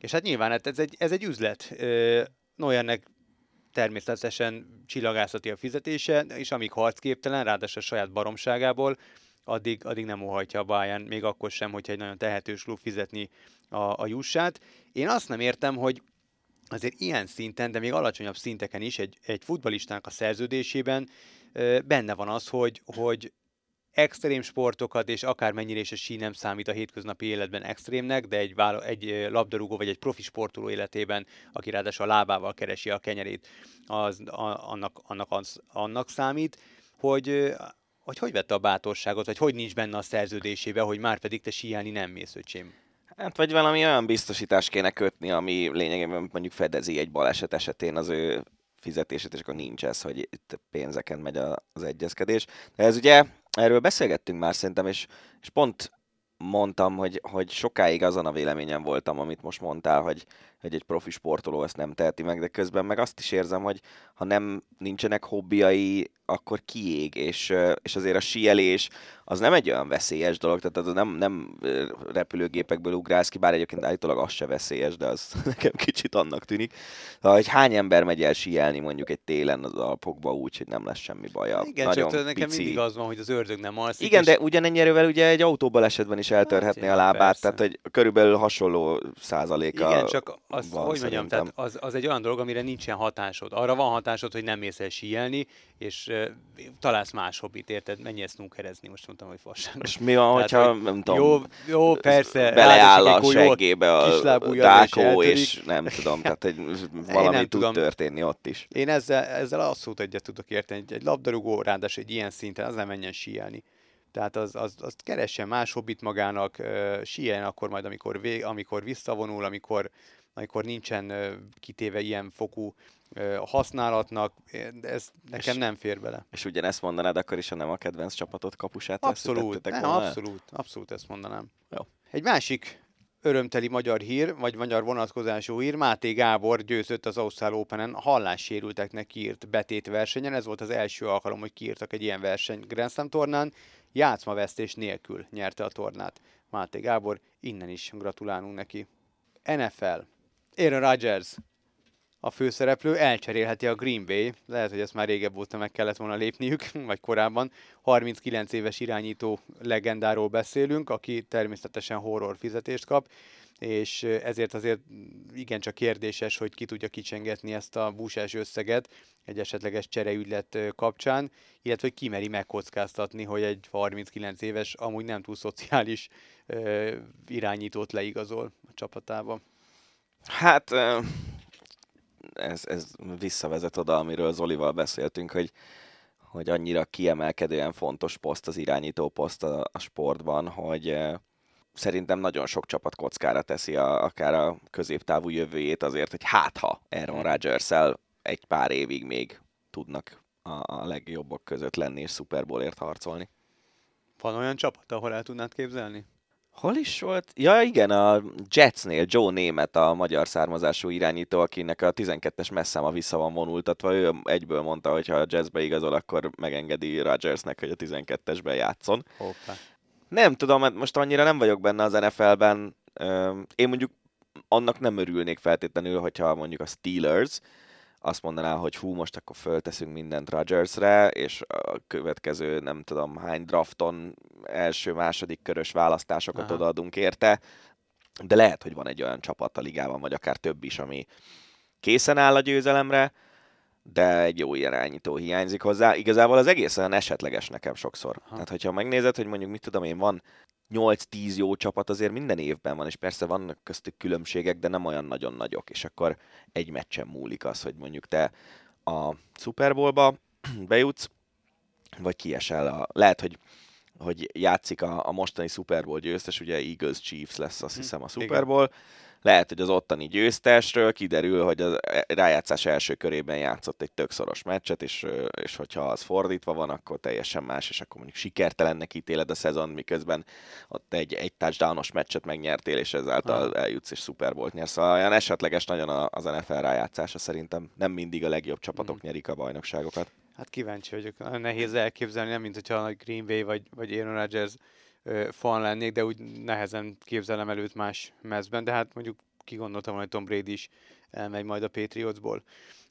és hát nyilván hát ez egy, ez egy üzlet. Neuernek természetesen csillagászati a fizetése, és amíg harcképtelen, ráadásul a saját baromságából, addig, addig nem óhajtja a Bayern, még akkor sem, hogyha egy nagyon tehetős klub fizetni a, a jussát. Én azt nem értem, hogy azért ilyen szinten, de még alacsonyabb szinteken is egy, egy futbalistának a szerződésében benne van az, hogy, hogy extrém sportokat, és akármennyire is a sí nem számít a hétköznapi életben extrémnek, de egy, vála, egy labdarúgó vagy egy profi sportoló életében, aki ráadásul a lábával keresi a kenyerét, az, a, annak, annak, az, annak számít, hogy hogy hogy vette a bátorságot, vagy hogy nincs benne a szerződésébe, hogy már pedig te síelni nem mész, öcsém. Hát vagy valami olyan biztosítást kéne kötni, ami lényegében mondjuk fedezi egy baleset esetén az ő fizetését, és akkor nincs ez, hogy itt pénzeken megy az egyezkedés. De ez ugye, erről beszélgettünk már szerintem, és, és pont mondtam, hogy, hogy sokáig azon a véleményen voltam, amit most mondtál, hogy, hogy egy profi sportoló ezt nem teheti meg, de közben meg azt is érzem, hogy ha nem nincsenek hobbiai, akkor kiég, és, és azért a síelés az nem egy olyan veszélyes dolog, tehát az nem, nem repülőgépekből ugrálsz ki, bár egyébként állítólag az se veszélyes, de az nekem kicsit annak tűnik. Hogy hány ember megy el síelni mondjuk egy télen az Alpokba úgy, hogy nem lesz semmi baja. Igen, Nagyon csak nekem pici. mindig az van, hogy az ördög nem alszik. Igen, és... de ugyanennyi erővel ugye egy autóbalesetben is eltörhetné Hát, a lábát, persze. tehát hogy körülbelül hasonló százaléka Igen, csak az, van hogy mondjam, tehát az, az egy olyan dolog, amire nincsen hatásod. Arra van hatásod, hogy nem mész el síelni, és uh, találsz más hobbit, érted? Menj el snookerezni, most mondtam, hogy fasság. És mi van, Tehát, hogyha, hogy nem tudom, Jó, jó, persze. beleáll a egy seggébe a és dákó, eltörik. és nem tudom, tehát hogy valami tud tudom. történni ott is. Én ezzel, ezzel abszolút egyet tudok érteni. Egy, egy labdarúgó, ráadásul egy ilyen szinten, az nem menjen síelni. Tehát az, az, azt keressen más hobbit magának, uh, síeljen akkor majd, amikor, vég, amikor visszavonul, amikor, amikor nincsen kitéve ilyen fokú használatnak. Ez nekem És- nem fér bele. És ugyanezt mondanád akkor is, ha nem a kedvenc csapatot kapusát Abszolút, el? abszolút, abszolút ezt mondanám. Jó. Egy másik örömteli magyar hír, vagy magyar vonatkozású hír, Máté Gábor győzött az Ausztrál Openen hallássérülteknek kiírt betét versenyen. Ez volt az első alkalom, hogy kiírtak egy ilyen verseny Grand Slam tornán. Játszmavesztés nélkül nyerte a tornát. Máté Gábor, innen is gratulálunk neki. NFL. Aaron Rodgers a főszereplő elcserélheti a Green Bay, lehet, hogy ezt már régebb óta meg kellett volna lépniük, vagy korábban. 39 éves irányító legendáról beszélünk, aki természetesen horror fizetést kap, és ezért azért igencsak kérdéses, hogy ki tudja kicsengetni ezt a búsás összeget egy esetleges csereügylet kapcsán, illetve hogy ki meri megkockáztatni, hogy egy 39 éves, amúgy nem túl szociális irányítót leigazol a csapatába. Hát ez, ez visszavezet oda, amiről Zolival beszéltünk, hogy, hogy annyira kiemelkedően fontos poszt az irányító poszt a, a sportban, hogy szerintem nagyon sok csapat kockára teszi a, akár a középtávú jövőjét azért, hogy hát ha Aaron rodgers egy pár évig még tudnak a, a legjobbak között lenni és Super Bowlért harcolni. Van olyan csapat, ahol el tudnád képzelni? Hol is volt? Ja igen, a Jetsnél Joe Német a magyar származású irányító, akinek a 12-es messzáma vissza van vonultatva. Ő egyből mondta, hogy ha a Jetsbe igazol, akkor megengedi Rodgersnek, hogy a 12-esben játszon. Hoppá. Nem tudom, mert most annyira nem vagyok benne az NFL-ben. Én mondjuk annak nem örülnék feltétlenül, hogyha mondjuk a Steelers azt mondaná, hogy hú, most akkor fölteszünk mindent Rodgersre, és a következő nem tudom hány drafton első, második körös választásokat Aha. odaadunk érte, de lehet, hogy van egy olyan csapat a ligában, vagy akár több is, ami készen áll a győzelemre, de egy jó irányító hiányzik hozzá. Igazából az egész olyan esetleges nekem sokszor. Aha. Tehát, hogyha megnézed, hogy mondjuk mit tudom én, van 8-10 jó csapat azért minden évben van, és persze vannak köztük különbségek, de nem olyan nagyon nagyok, és akkor egy meccsen múlik az, hogy mondjuk te a Super Bowlba bejutsz, vagy kiesel. A, lehet, hogy hogy játszik a, a mostani Super Bowl győztes, ugye Eagles Chiefs lesz azt Hm, hiszem a igen. Super Bowl, lehet, hogy az ottani győztesről kiderül, hogy a rájátszás első körében játszott egy tök szoros meccset, és, és hogyha az fordítva van, akkor teljesen más, és akkor mondjuk sikertelennek ítéled a szezon, miközben ott egy, egy touchdownos meccset megnyertél, és ezáltal eljutsz és Super Bowl-t nyersz. Szóval olyan esetleges nagyon az NFL rájátszása szerintem. Nem mindig a legjobb csapatok Mhm. nyerik a bajnokságokat. Hát kíváncsi vagyok. Nagyon nehéz elképzelni, nem mint hogyha a Green Bay vagy, vagy Aaron Rodgers fan lennék, de úgy nehezen képzelem előtt más mezben, de hát mondjuk kigondoltam, hogy Tom Brady is elmegy majd a Patriotsból.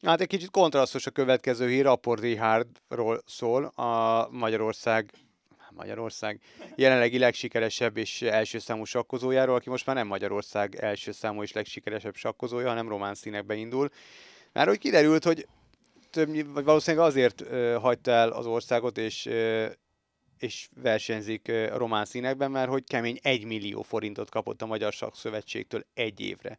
Hát egy kicsit kontrasztos a következő hír, Appor Richardról szól, a Magyarország Magyarország jelenlegi legsikeresebb és első számú sakkozójáról, aki most már nem Magyarország első számú és legsikeresebb sakkozója, hanem román színekbe indul. Már hogy kiderült, hogy többnyi, vagy valószínűleg azért ö, hagyta el az országot, és, ö, és versenyzik ö, román színekben, mert hogy kemény 1 millió forintot kapott a Magyar Sakszövetségtől egy évre.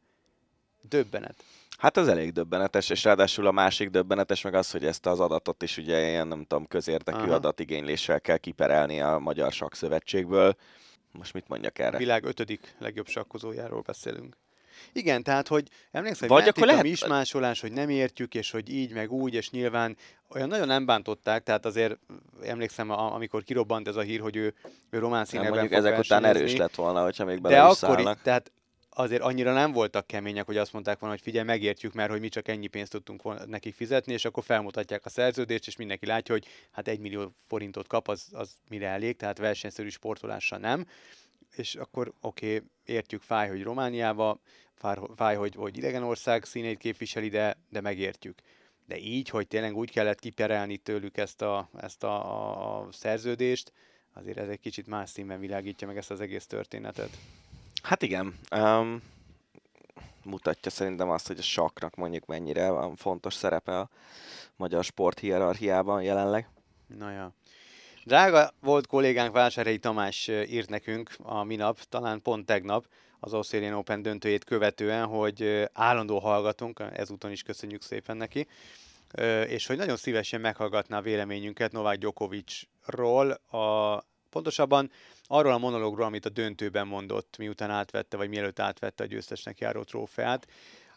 Döbbenet. Hát ez elég döbbenetes, és ráadásul a másik döbbenetes meg az, hogy ezt az adatot is ugye ilyen, nem tudom, közérdekű Aha. adatigényléssel kell kiperelni a Magyar Sakszövetségből. Most mit mondjak A erre? világ ötödik legjobb sakkozójáról beszélünk. Igen, tehát, hogy emlékszem, Vagy hogy ment akkor itt a lehet- mismásolás, hogy nem értjük, és hogy így, meg úgy, és nyilván olyan nagyon nem bántották, tehát azért emlékszem, amikor kirobbant ez a hír, hogy ő, ő román színekben mondjuk ezek után erős lett volna, hogyha még De bele is akkor, szállnak. tehát azért annyira nem voltak kemények, hogy azt mondták volna, hogy figyelj, megértjük, mert hogy mi csak ennyi pénzt tudtunk volna nekik fizetni, és akkor felmutatják a szerződést, és mindenki látja, hogy hát egy millió forintot kap, az, az mire elég, tehát versenyszerű sportolással nem. És akkor oké, okay, értjük, fáj, hogy Romániába, fáj, fáj hogy, hogy idegen ország színét képviseli, de, de megértjük. De így, hogy tényleg úgy kellett kiperelni tőlük ezt a, ezt a, a, a szerződést, azért ez egy kicsit más színben világítja meg ezt az egész történetet. Hát igen. Um, mutatja szerintem azt, hogy a saknak mondjuk mennyire van fontos szerepe a magyar sport hierarchiában jelenleg. Na ja. Drága volt kollégánk Vásárhelyi Tamás írt nekünk a minap, talán pont tegnap, az Australian Open döntőjét követően, hogy állandó hallgatunk, ezúton is köszönjük szépen neki, és hogy nagyon szívesen meghallgatná a véleményünket Novák Djokovicról, a, pontosabban arról a monológról, amit a döntőben mondott, miután átvette, vagy mielőtt átvette a győztesnek járó trófeát.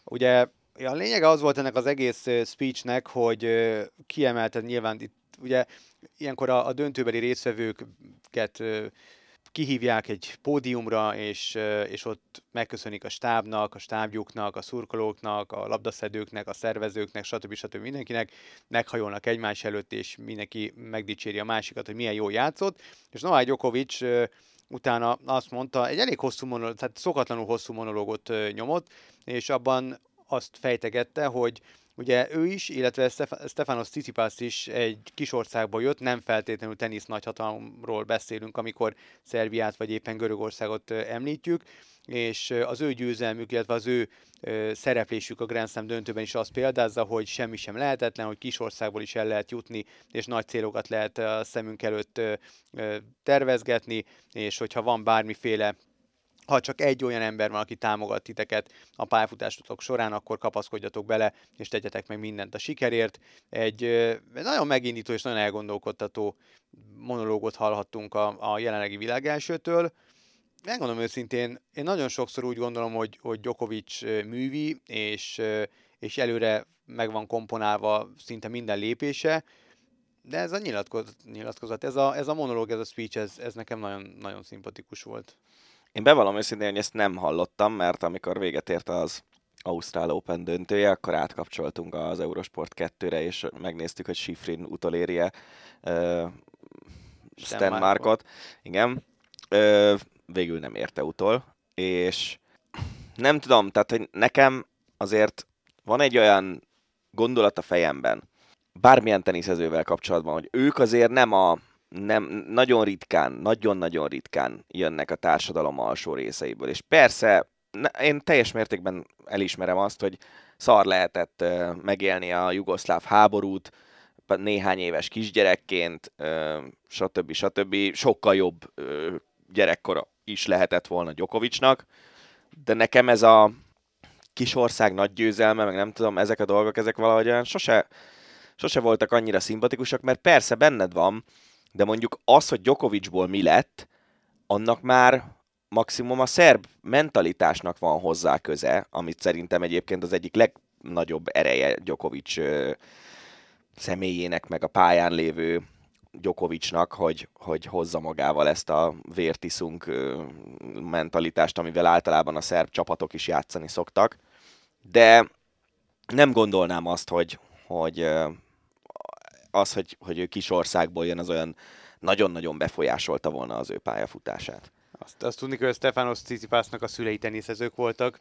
Ugye a lényege az volt ennek az egész speechnek, hogy kiemelte nyilván itt ugye ilyenkor a, a döntőbeli résztvevőket kihívják egy pódiumra, és, és ott megköszönik a stábnak, a stábjuknak, a szurkolóknak, a labdaszedőknek, a szervezőknek, stb. stb. mindenkinek, meghajolnak egymás előtt, és mindenki megdicséri a másikat, hogy milyen jól játszott, és Novák Djokovic ö, utána azt mondta, egy elég hosszú monológ, tehát szokatlanul hosszú monológot nyomott, és abban azt fejtegette, hogy Ugye ő is, illetve Stef- Stefanos Tsitsipas is egy kis országból jött, nem feltétlenül tenisz nagyhatalomról beszélünk, amikor Szerbiát vagy éppen Görögországot említjük, és az ő győzelmük, illetve az ő szereplésük a Grand Slam döntőben is azt példázza, hogy semmi sem lehetetlen, hogy kis országból is el lehet jutni, és nagy célokat lehet a szemünk előtt tervezgetni, és hogyha van bármiféle ha csak egy olyan ember van, aki támogat titeket a pályafutásotok során, akkor kapaszkodjatok bele, és tegyetek meg mindent a sikerért. Egy nagyon megindító és nagyon elgondolkodtató monológot hallhattunk a, a jelenlegi világ elsőtől. Megmondom őszintén, én nagyon sokszor úgy gondolom, hogy, hogy Djokovic művi, és, és előre meg van komponálva szinte minden lépése, de ez a nyilatkozat, nyilatkozat ez, a, ez a monológ, ez a speech, ez, ez nekem nagyon, nagyon szimpatikus volt. Én bevallom őszintén, hogy ezt nem hallottam, mert amikor véget ért az Ausztrál Open döntője, akkor átkapcsoltunk az Eurosport 2-re, és megnéztük, hogy Schifrin utolérje uh, Stenmarkot. Igen. Ö, végül nem érte utol, és nem tudom, tehát hogy nekem azért van egy olyan gondolat a fejemben, bármilyen teniszezővel kapcsolatban, hogy ők azért nem a nem, nagyon ritkán, nagyon-nagyon ritkán jönnek a társadalom alsó részeiből. És persze, én teljes mértékben elismerem azt, hogy szar lehetett megélni a jugoszláv háborút, néhány éves kisgyerekként, stb. stb. Sokkal jobb gyerekkora is lehetett volna Gyokovicsnak, de nekem ez a kis ország nagy győzelme, meg nem tudom, ezek a dolgok, ezek valahogy olyan sose, sose voltak annyira szimpatikusak, mert persze benned van, de mondjuk az, hogy Djokovicból mi lett, annak már maximum a szerb mentalitásnak van hozzá köze, amit szerintem egyébként az egyik legnagyobb ereje Djokovic személyének, meg a pályán lévő Djokovicnak, hogy, hogy hozza magával ezt a vértiszunk mentalitást, amivel általában a szerb csapatok is játszani szoktak. De nem gondolnám azt, hogy, hogy az, hogy, hogy ő kis országból jön, az olyan nagyon-nagyon befolyásolta volna az ő pályafutását. Azt, azt tudni, hogy Stefanos Tsitsipasnak a szülei teniszezők voltak,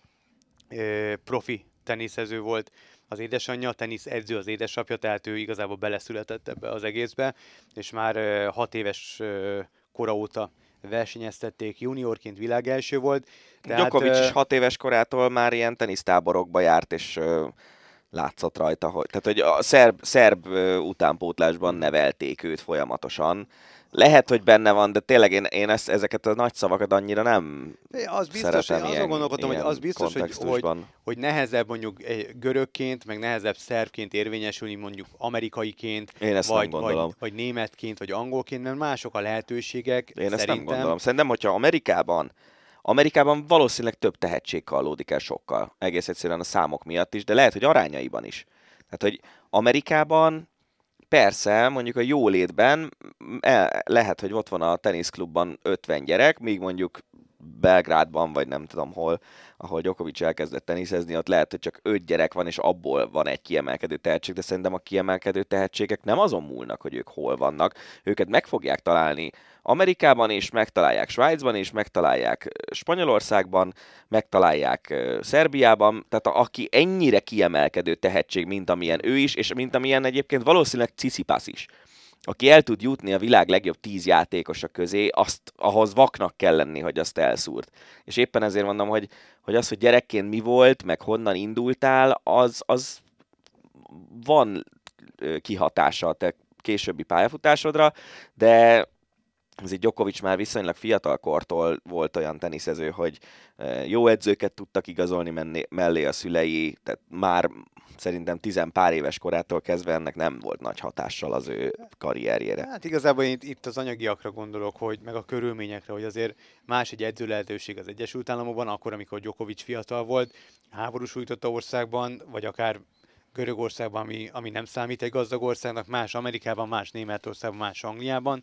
ö, profi teniszező volt az édesanyja, tenisz edző az édesapja, tehát ő igazából beleszületett ebbe az egészbe, és már ö, hat éves ö, kora óta versenyeztették, juniorként világelső volt. Tehát, Djokovic ö, is hat éves korától már ilyen tenisztáborokba járt, és látszott rajta, hogy, tehát, hogy a szerb, szerb utánpótlásban nevelték őt folyamatosan. lehet, hogy benne van, de tényleg én, én ezt, ezeket a nagy szavakat annyira nem az biztos, szeretem azon ilyen, gondolkodtam, hogy az biztos, hogy, hogy, hogy nehezebb mondjuk egy görögként, meg nehezebb szervként érvényesülni mondjuk amerikaiként, Én ezt vagy, nem gondolom. vagy, vagy németként, vagy angolként, mert mások a lehetőségek. Én ezt szerintem. nem gondolom. Szerintem, hogyha Amerikában, Amerikában valószínűleg több tehetség kallódik el sokkal. Egész egyszerűen a számok miatt is, de lehet, hogy arányaiban is. Tehát, hogy Amerikában persze, mondjuk a jólétben el, lehet, hogy ott van a teniszklubban 50 gyerek, míg mondjuk Belgrádban, vagy nem tudom hol, ahol Djokovic elkezdett teniszezni, ott lehet, hogy csak 5 gyerek van, és abból van egy kiemelkedő tehetség, de szerintem a kiemelkedő tehetségek nem azon múlnak, hogy ők hol vannak. Őket meg fogják találni Amerikában is, megtalálják Svájcban is, megtalálják Spanyolországban, megtalálják Szerbiában, tehát aki ennyire kiemelkedő tehetség, mint amilyen ő is, és mint amilyen egyébként valószínűleg Tsitsipas is aki el tud jutni a világ legjobb tíz játékosa közé, azt ahhoz vaknak kell lenni, hogy azt elszúrt. És éppen ezért mondom, hogy, hogy az, hogy gyerekként mi volt, meg honnan indultál, az, az van kihatása a te későbbi pályafutásodra, de azért Djokovic már viszonylag fiatal kortól volt olyan teniszező, hogy ö, jó edzőket tudtak igazolni menni, mellé a szülei, tehát már szerintem tizen pár éves korától kezdve ennek nem volt nagy hatással az ő karrierjére. Hát igazából itt, itt az anyagiakra gondolok, hogy meg a körülményekre, hogy azért más egy edző lehetőség az Egyesült Államokban, akkor, amikor Djokovic fiatal volt, háború sújtotta országban, vagy akár Görögországban, ami, ami nem számít egy gazdag országnak, más Amerikában, más Németországban, más Angliában,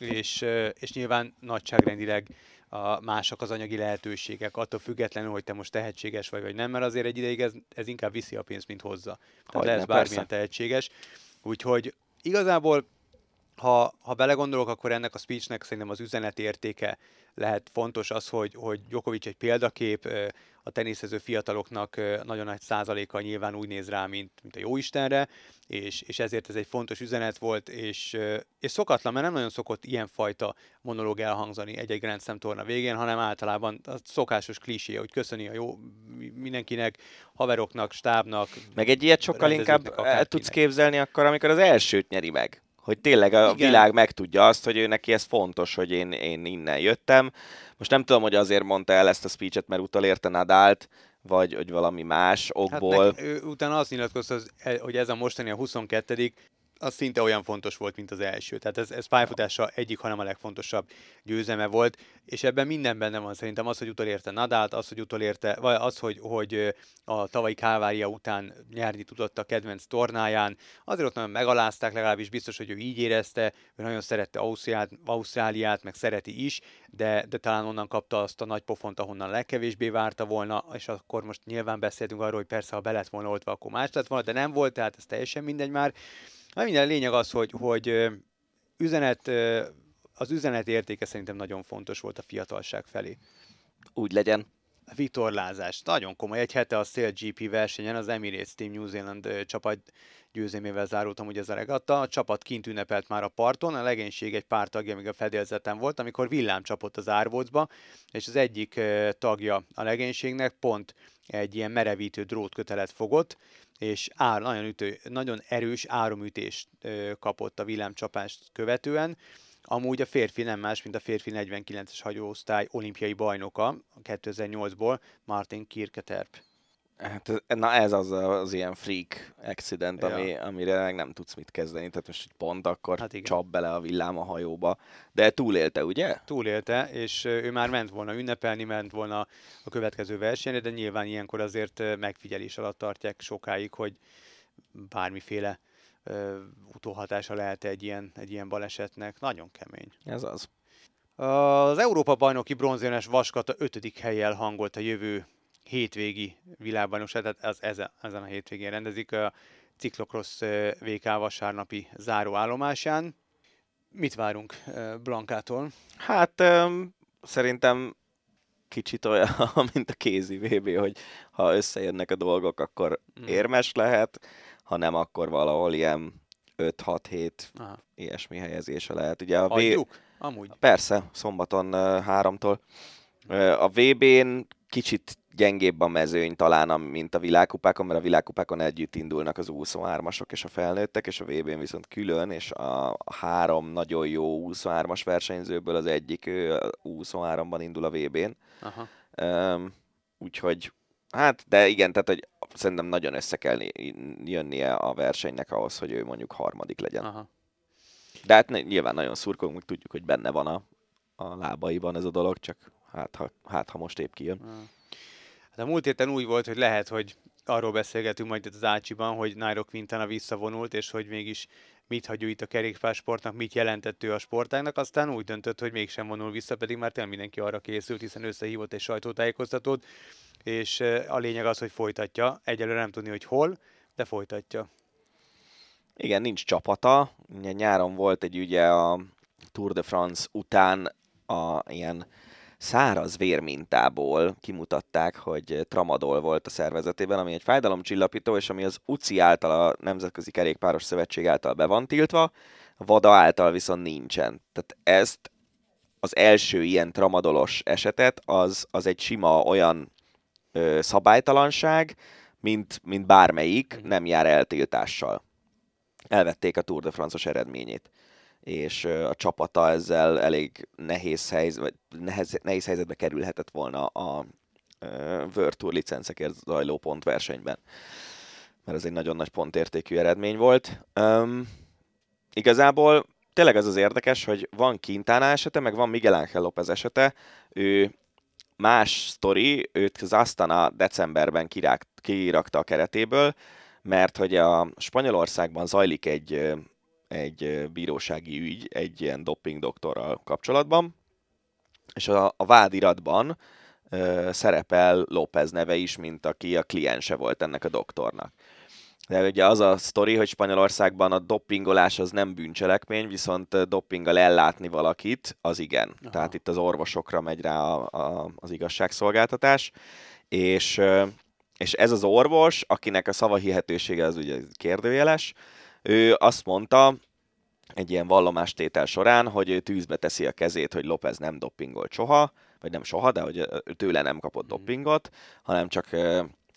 és, és nyilván nagyságrendileg a mások az anyagi lehetőségek, attól függetlenül, hogy te most tehetséges vagy, vagy nem, mert azért egy ideig ez, ez inkább viszi a pénzt, mint hozza. Tehát Hogyne, lesz bármilyen persze. tehetséges. Úgyhogy igazából ha, ha belegondolok, akkor ennek a speechnek szerintem az üzeneti értéke lehet fontos az, hogy, hogy Djokovic egy példakép, a teniszező fiataloknak nagyon nagy százaléka nyilván úgy néz rá, mint, mint a jóistenre, és, és ezért ez egy fontos üzenet volt, és, és szokatlan, mert nem nagyon szokott ilyenfajta monológ elhangzani egy-egy Grand Slam torna végén, hanem általában a szokásos klisé, hogy köszöni a jó mindenkinek, haveroknak, stábnak. Meg egy ilyet sokkal inkább el tudsz képzelni akkor, amikor az elsőt nyeri meg. Hogy tényleg a Igen. világ megtudja azt, hogy ő neki ez fontos, hogy én, én innen jöttem. Most nem tudom, hogy azért mondta el ezt a speechet, mert utolérte Nadált, vagy hogy valami más Hát okból. nek, ő, utána azt nyilatkozta, hogy ez a mostani a 22 az szinte olyan fontos volt, mint az első. Tehát ez, ez pályafutása egyik, hanem a legfontosabb győzelme volt, és ebben minden benne van szerintem az, hogy utolérte Nadált, az, hogy utolérte, vagy az, hogy, hogy a tavalyi kávária után nyerni tudott a kedvenc tornáján, azért ott nagyon megalázták, legalábbis biztos, hogy ő így érezte, ő nagyon szerette Ausztriát, Ausztráliát, meg szereti is, de, de talán onnan kapta azt a nagy pofont, ahonnan legkevésbé várta volna, és akkor most nyilván beszéltünk arról, hogy persze, ha be lett volna oltva, akkor más lett volna, de nem volt, tehát ez teljesen mindegy már. Na minden lényeg az, hogy, hogy üzenet, az üzenet értéke szerintem nagyon fontos volt a fiatalság felé. Úgy legyen. Vitorlázás. Nagyon komoly. Egy hete a Sail GP versenyen az Emirates Team New Zealand csapat győzelmével zárultam ugye ez a regatta. A csapat kint ünnepelt már a parton, a legénység egy pár tagja még a fedélzeten volt, amikor villám csapott az árvócba, és az egyik tagja a legénységnek pont egy ilyen merevítő drótkötelet fogott, és ár, nagyon, ütő, nagyon erős áramütést kapott a villámcsapást követően. Amúgy a férfi nem más, mint a férfi 49-es hajóosztály olimpiai bajnoka a 2008-ból, Martin Kirketerp. Hát na ez az az ilyen freak accident, Ja. ami, amire meg nem tudsz mit kezdeni. Tehát most pont akkor Hát igen. csap bele a villám a hajóba. De túlélte, ugye? Túlélte, és ő már ment volna ünnepelni, ment volna a következő versenyre, de nyilván ilyenkor azért megfigyelés alatt tartják sokáig, hogy bármiféle ö, utóhatása lehet egy ilyen, egy ilyen balesetnek. Nagyon kemény. Ez az. Az Európa bajnoki bronzérmes Vaskata ötödik helyjel hangolt a jövő hétvégi világbajnokság, tehát az ezen, ezen a hétvégén rendezik a Ciklokross ö, VK vasárnapi záróállomásán. Mit várunk Blankától? Hát szerintem kicsit olyan, mint a kézi VB, hogy ha összejönnek a dolgok, akkor Mm. érmes lehet, ha nem, akkor valahol ilyen 5-6-7 Aha. ilyesmi helyezése lehet. Ugye a V... Adjuk? Amúgy. Persze, szombaton uh, háromtól. Uh, a VB-n kicsit gyengébb a mezőny talán, mint a világkupákon, mert a világkupákon együtt indulnak az 23-asok és a felnőttek, és a VB-n viszont külön, és a három nagyon jó 23-as versenyzőből az egyik 23-ban indul a VB-n. Aha. Um, úgyhogy, hát, de igen, tehát, hogy szerintem nagyon össze kell jönnie a versenynek ahhoz, hogy ő mondjuk harmadik legyen. Aha. De hát nyilván nagyon szurkolunk, tudjuk, hogy benne van a, a lábaiban ez a dolog, csak hát ha, hát, ha most épp kijön. Hát a múlt héten úgy volt, hogy lehet, hogy arról beszélgetünk majd itt az Ácsiban, hogy Nairo Quintana visszavonult, és hogy mégis mit hagyja itt a kerékpársportnak, mit jelentett ő a sportágnak, aztán úgy döntött, hogy mégsem vonul vissza, pedig már tényleg mindenki arra készült, hiszen összehívott egy sajtótájékoztatót, és a lényeg az, hogy folytatja. Egyelőre nem tudni, hogy hol, de folytatja. Igen, nincs csapata. Nyáron volt egy ugye a Tour de France után a ilyen száraz vérmintából kimutatták, hogy tramadol volt a szervezetében, ami egy fájdalomcsillapító, és ami az UCI által, a Nemzetközi Kerékpáros Szövetség által be van tiltva, VADA által viszont nincsen. Tehát ezt az első ilyen tramadolos esetet, az, az egy sima olyan ö, szabálytalanság, mint, mint bármelyik, mhm. nem jár eltiltással. Elvették a Tour de France-os eredményét és a csapata ezzel elég nehéz, helyz, vagy nehez, nehéz helyzetbe kerülhetett volna a World Tour licencekért zajló pontversenyben. Mert ez egy nagyon nagy pontértékű eredmény volt. Um, igazából tényleg az az érdekes, hogy van Quintana esete, meg van Miguel Ángel López esete. Ő más sztori, őt az Astana decemberben kirák, kirakta a keretéből, mert hogy a Spanyolországban zajlik egy egy bírósági ügy egy ilyen doping doktorral kapcsolatban, és a, a vádiratban ö, szerepel López neve is, mint aki a kliense volt ennek a doktornak. De ugye az a sztori, hogy Spanyolországban a dopingolás az nem bűncselekmény, viszont dopinggal ellátni valakit, az igen. Aha. Tehát itt az orvosokra megy rá a, a, az igazságszolgáltatás, és, és ez az orvos, akinek a szava hihetősége az ugye kérdőjeles, ő azt mondta egy ilyen vallomástétel során, hogy ő tűzbe teszi a kezét, hogy López nem doppingolt soha, vagy nem soha, de hogy tőle nem kapott mhm. doppingot, hanem csak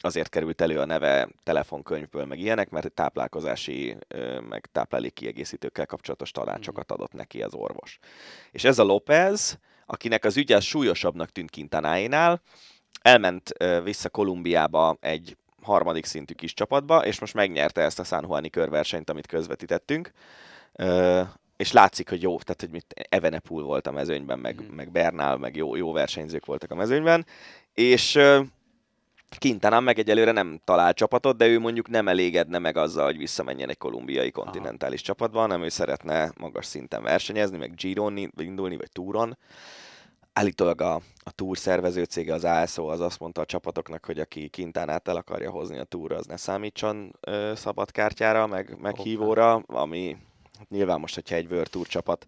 azért került elő a neve telefonkönyvből, meg ilyenek, mert táplálkozási, meg táplálék kiegészítőkkel kapcsolatos tanácsokat mhm. adott neki az orvos. És ez a López, akinek az ügye súlyosabbnak tűnt Kintanáénál, elment vissza Kolumbiába egy harmadik szintű kis csapatba, és most megnyerte ezt a San Juani körversenyt, amit közvetítettünk. és látszik, hogy jó, tehát hogy mit Evenepul volt a mezőnyben, meg, mm. meg Bernál, meg jó, jó versenyzők voltak a mezőnyben, és Quintana meg egyelőre nem talál csapatot, de ő mondjuk nem elégedne meg azzal, hogy visszamenjen egy kolumbiai kontinentális Aha. csapatba, hanem ő szeretne magas szinten versenyezni, meg Giron indulni, vagy Túron állítólag a, a túr szervező cége, az ASO, az azt mondta a csapatoknak, hogy aki kintán el akarja hozni a túra, az ne számítson ö, szabadkártyára, meg, meg hívóra, ami hát nyilván most, hogyha egy World Tour csapat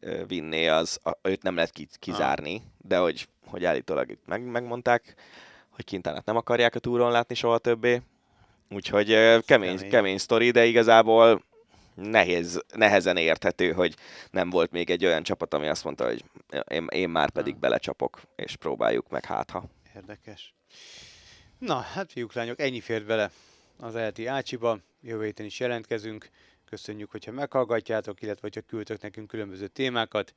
ö, vinné, az a, őt nem lehet kizárni, ah. de hogy, hogy állítólag itt meg, megmondták, hogy kintánát nem akarják a túron látni soha többé. Úgyhogy ö, kemény, kemény, kemény sztori, de igazából nehéz, nehezen érthető, hogy nem volt még egy olyan csapat, ami azt mondta, hogy én, én már pedig Na. belecsapok, és próbáljuk meg hátha. Érdekes. Na, hát fiúk, lányok, ennyi fért bele az ELTI Ácsiba. Jövő héten is jelentkezünk. Köszönjük, hogyha meghallgatjátok, illetve hogyha küldtök nekünk különböző témákat,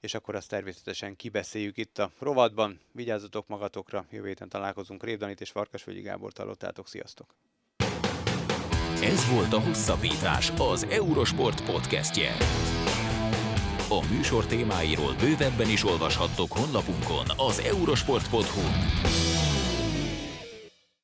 és akkor azt természetesen kibeszéljük itt a rovatban. Vigyázzatok magatokra, jövő héten találkozunk. Révdanit és Farkasvölgyi Gábor hallottátok. Sziasztok! Ez volt a Hosszabbítás, az Eurosport podcastje. A műsor témáiról bővebben is olvashattok honlapunkon az eurosport.hu.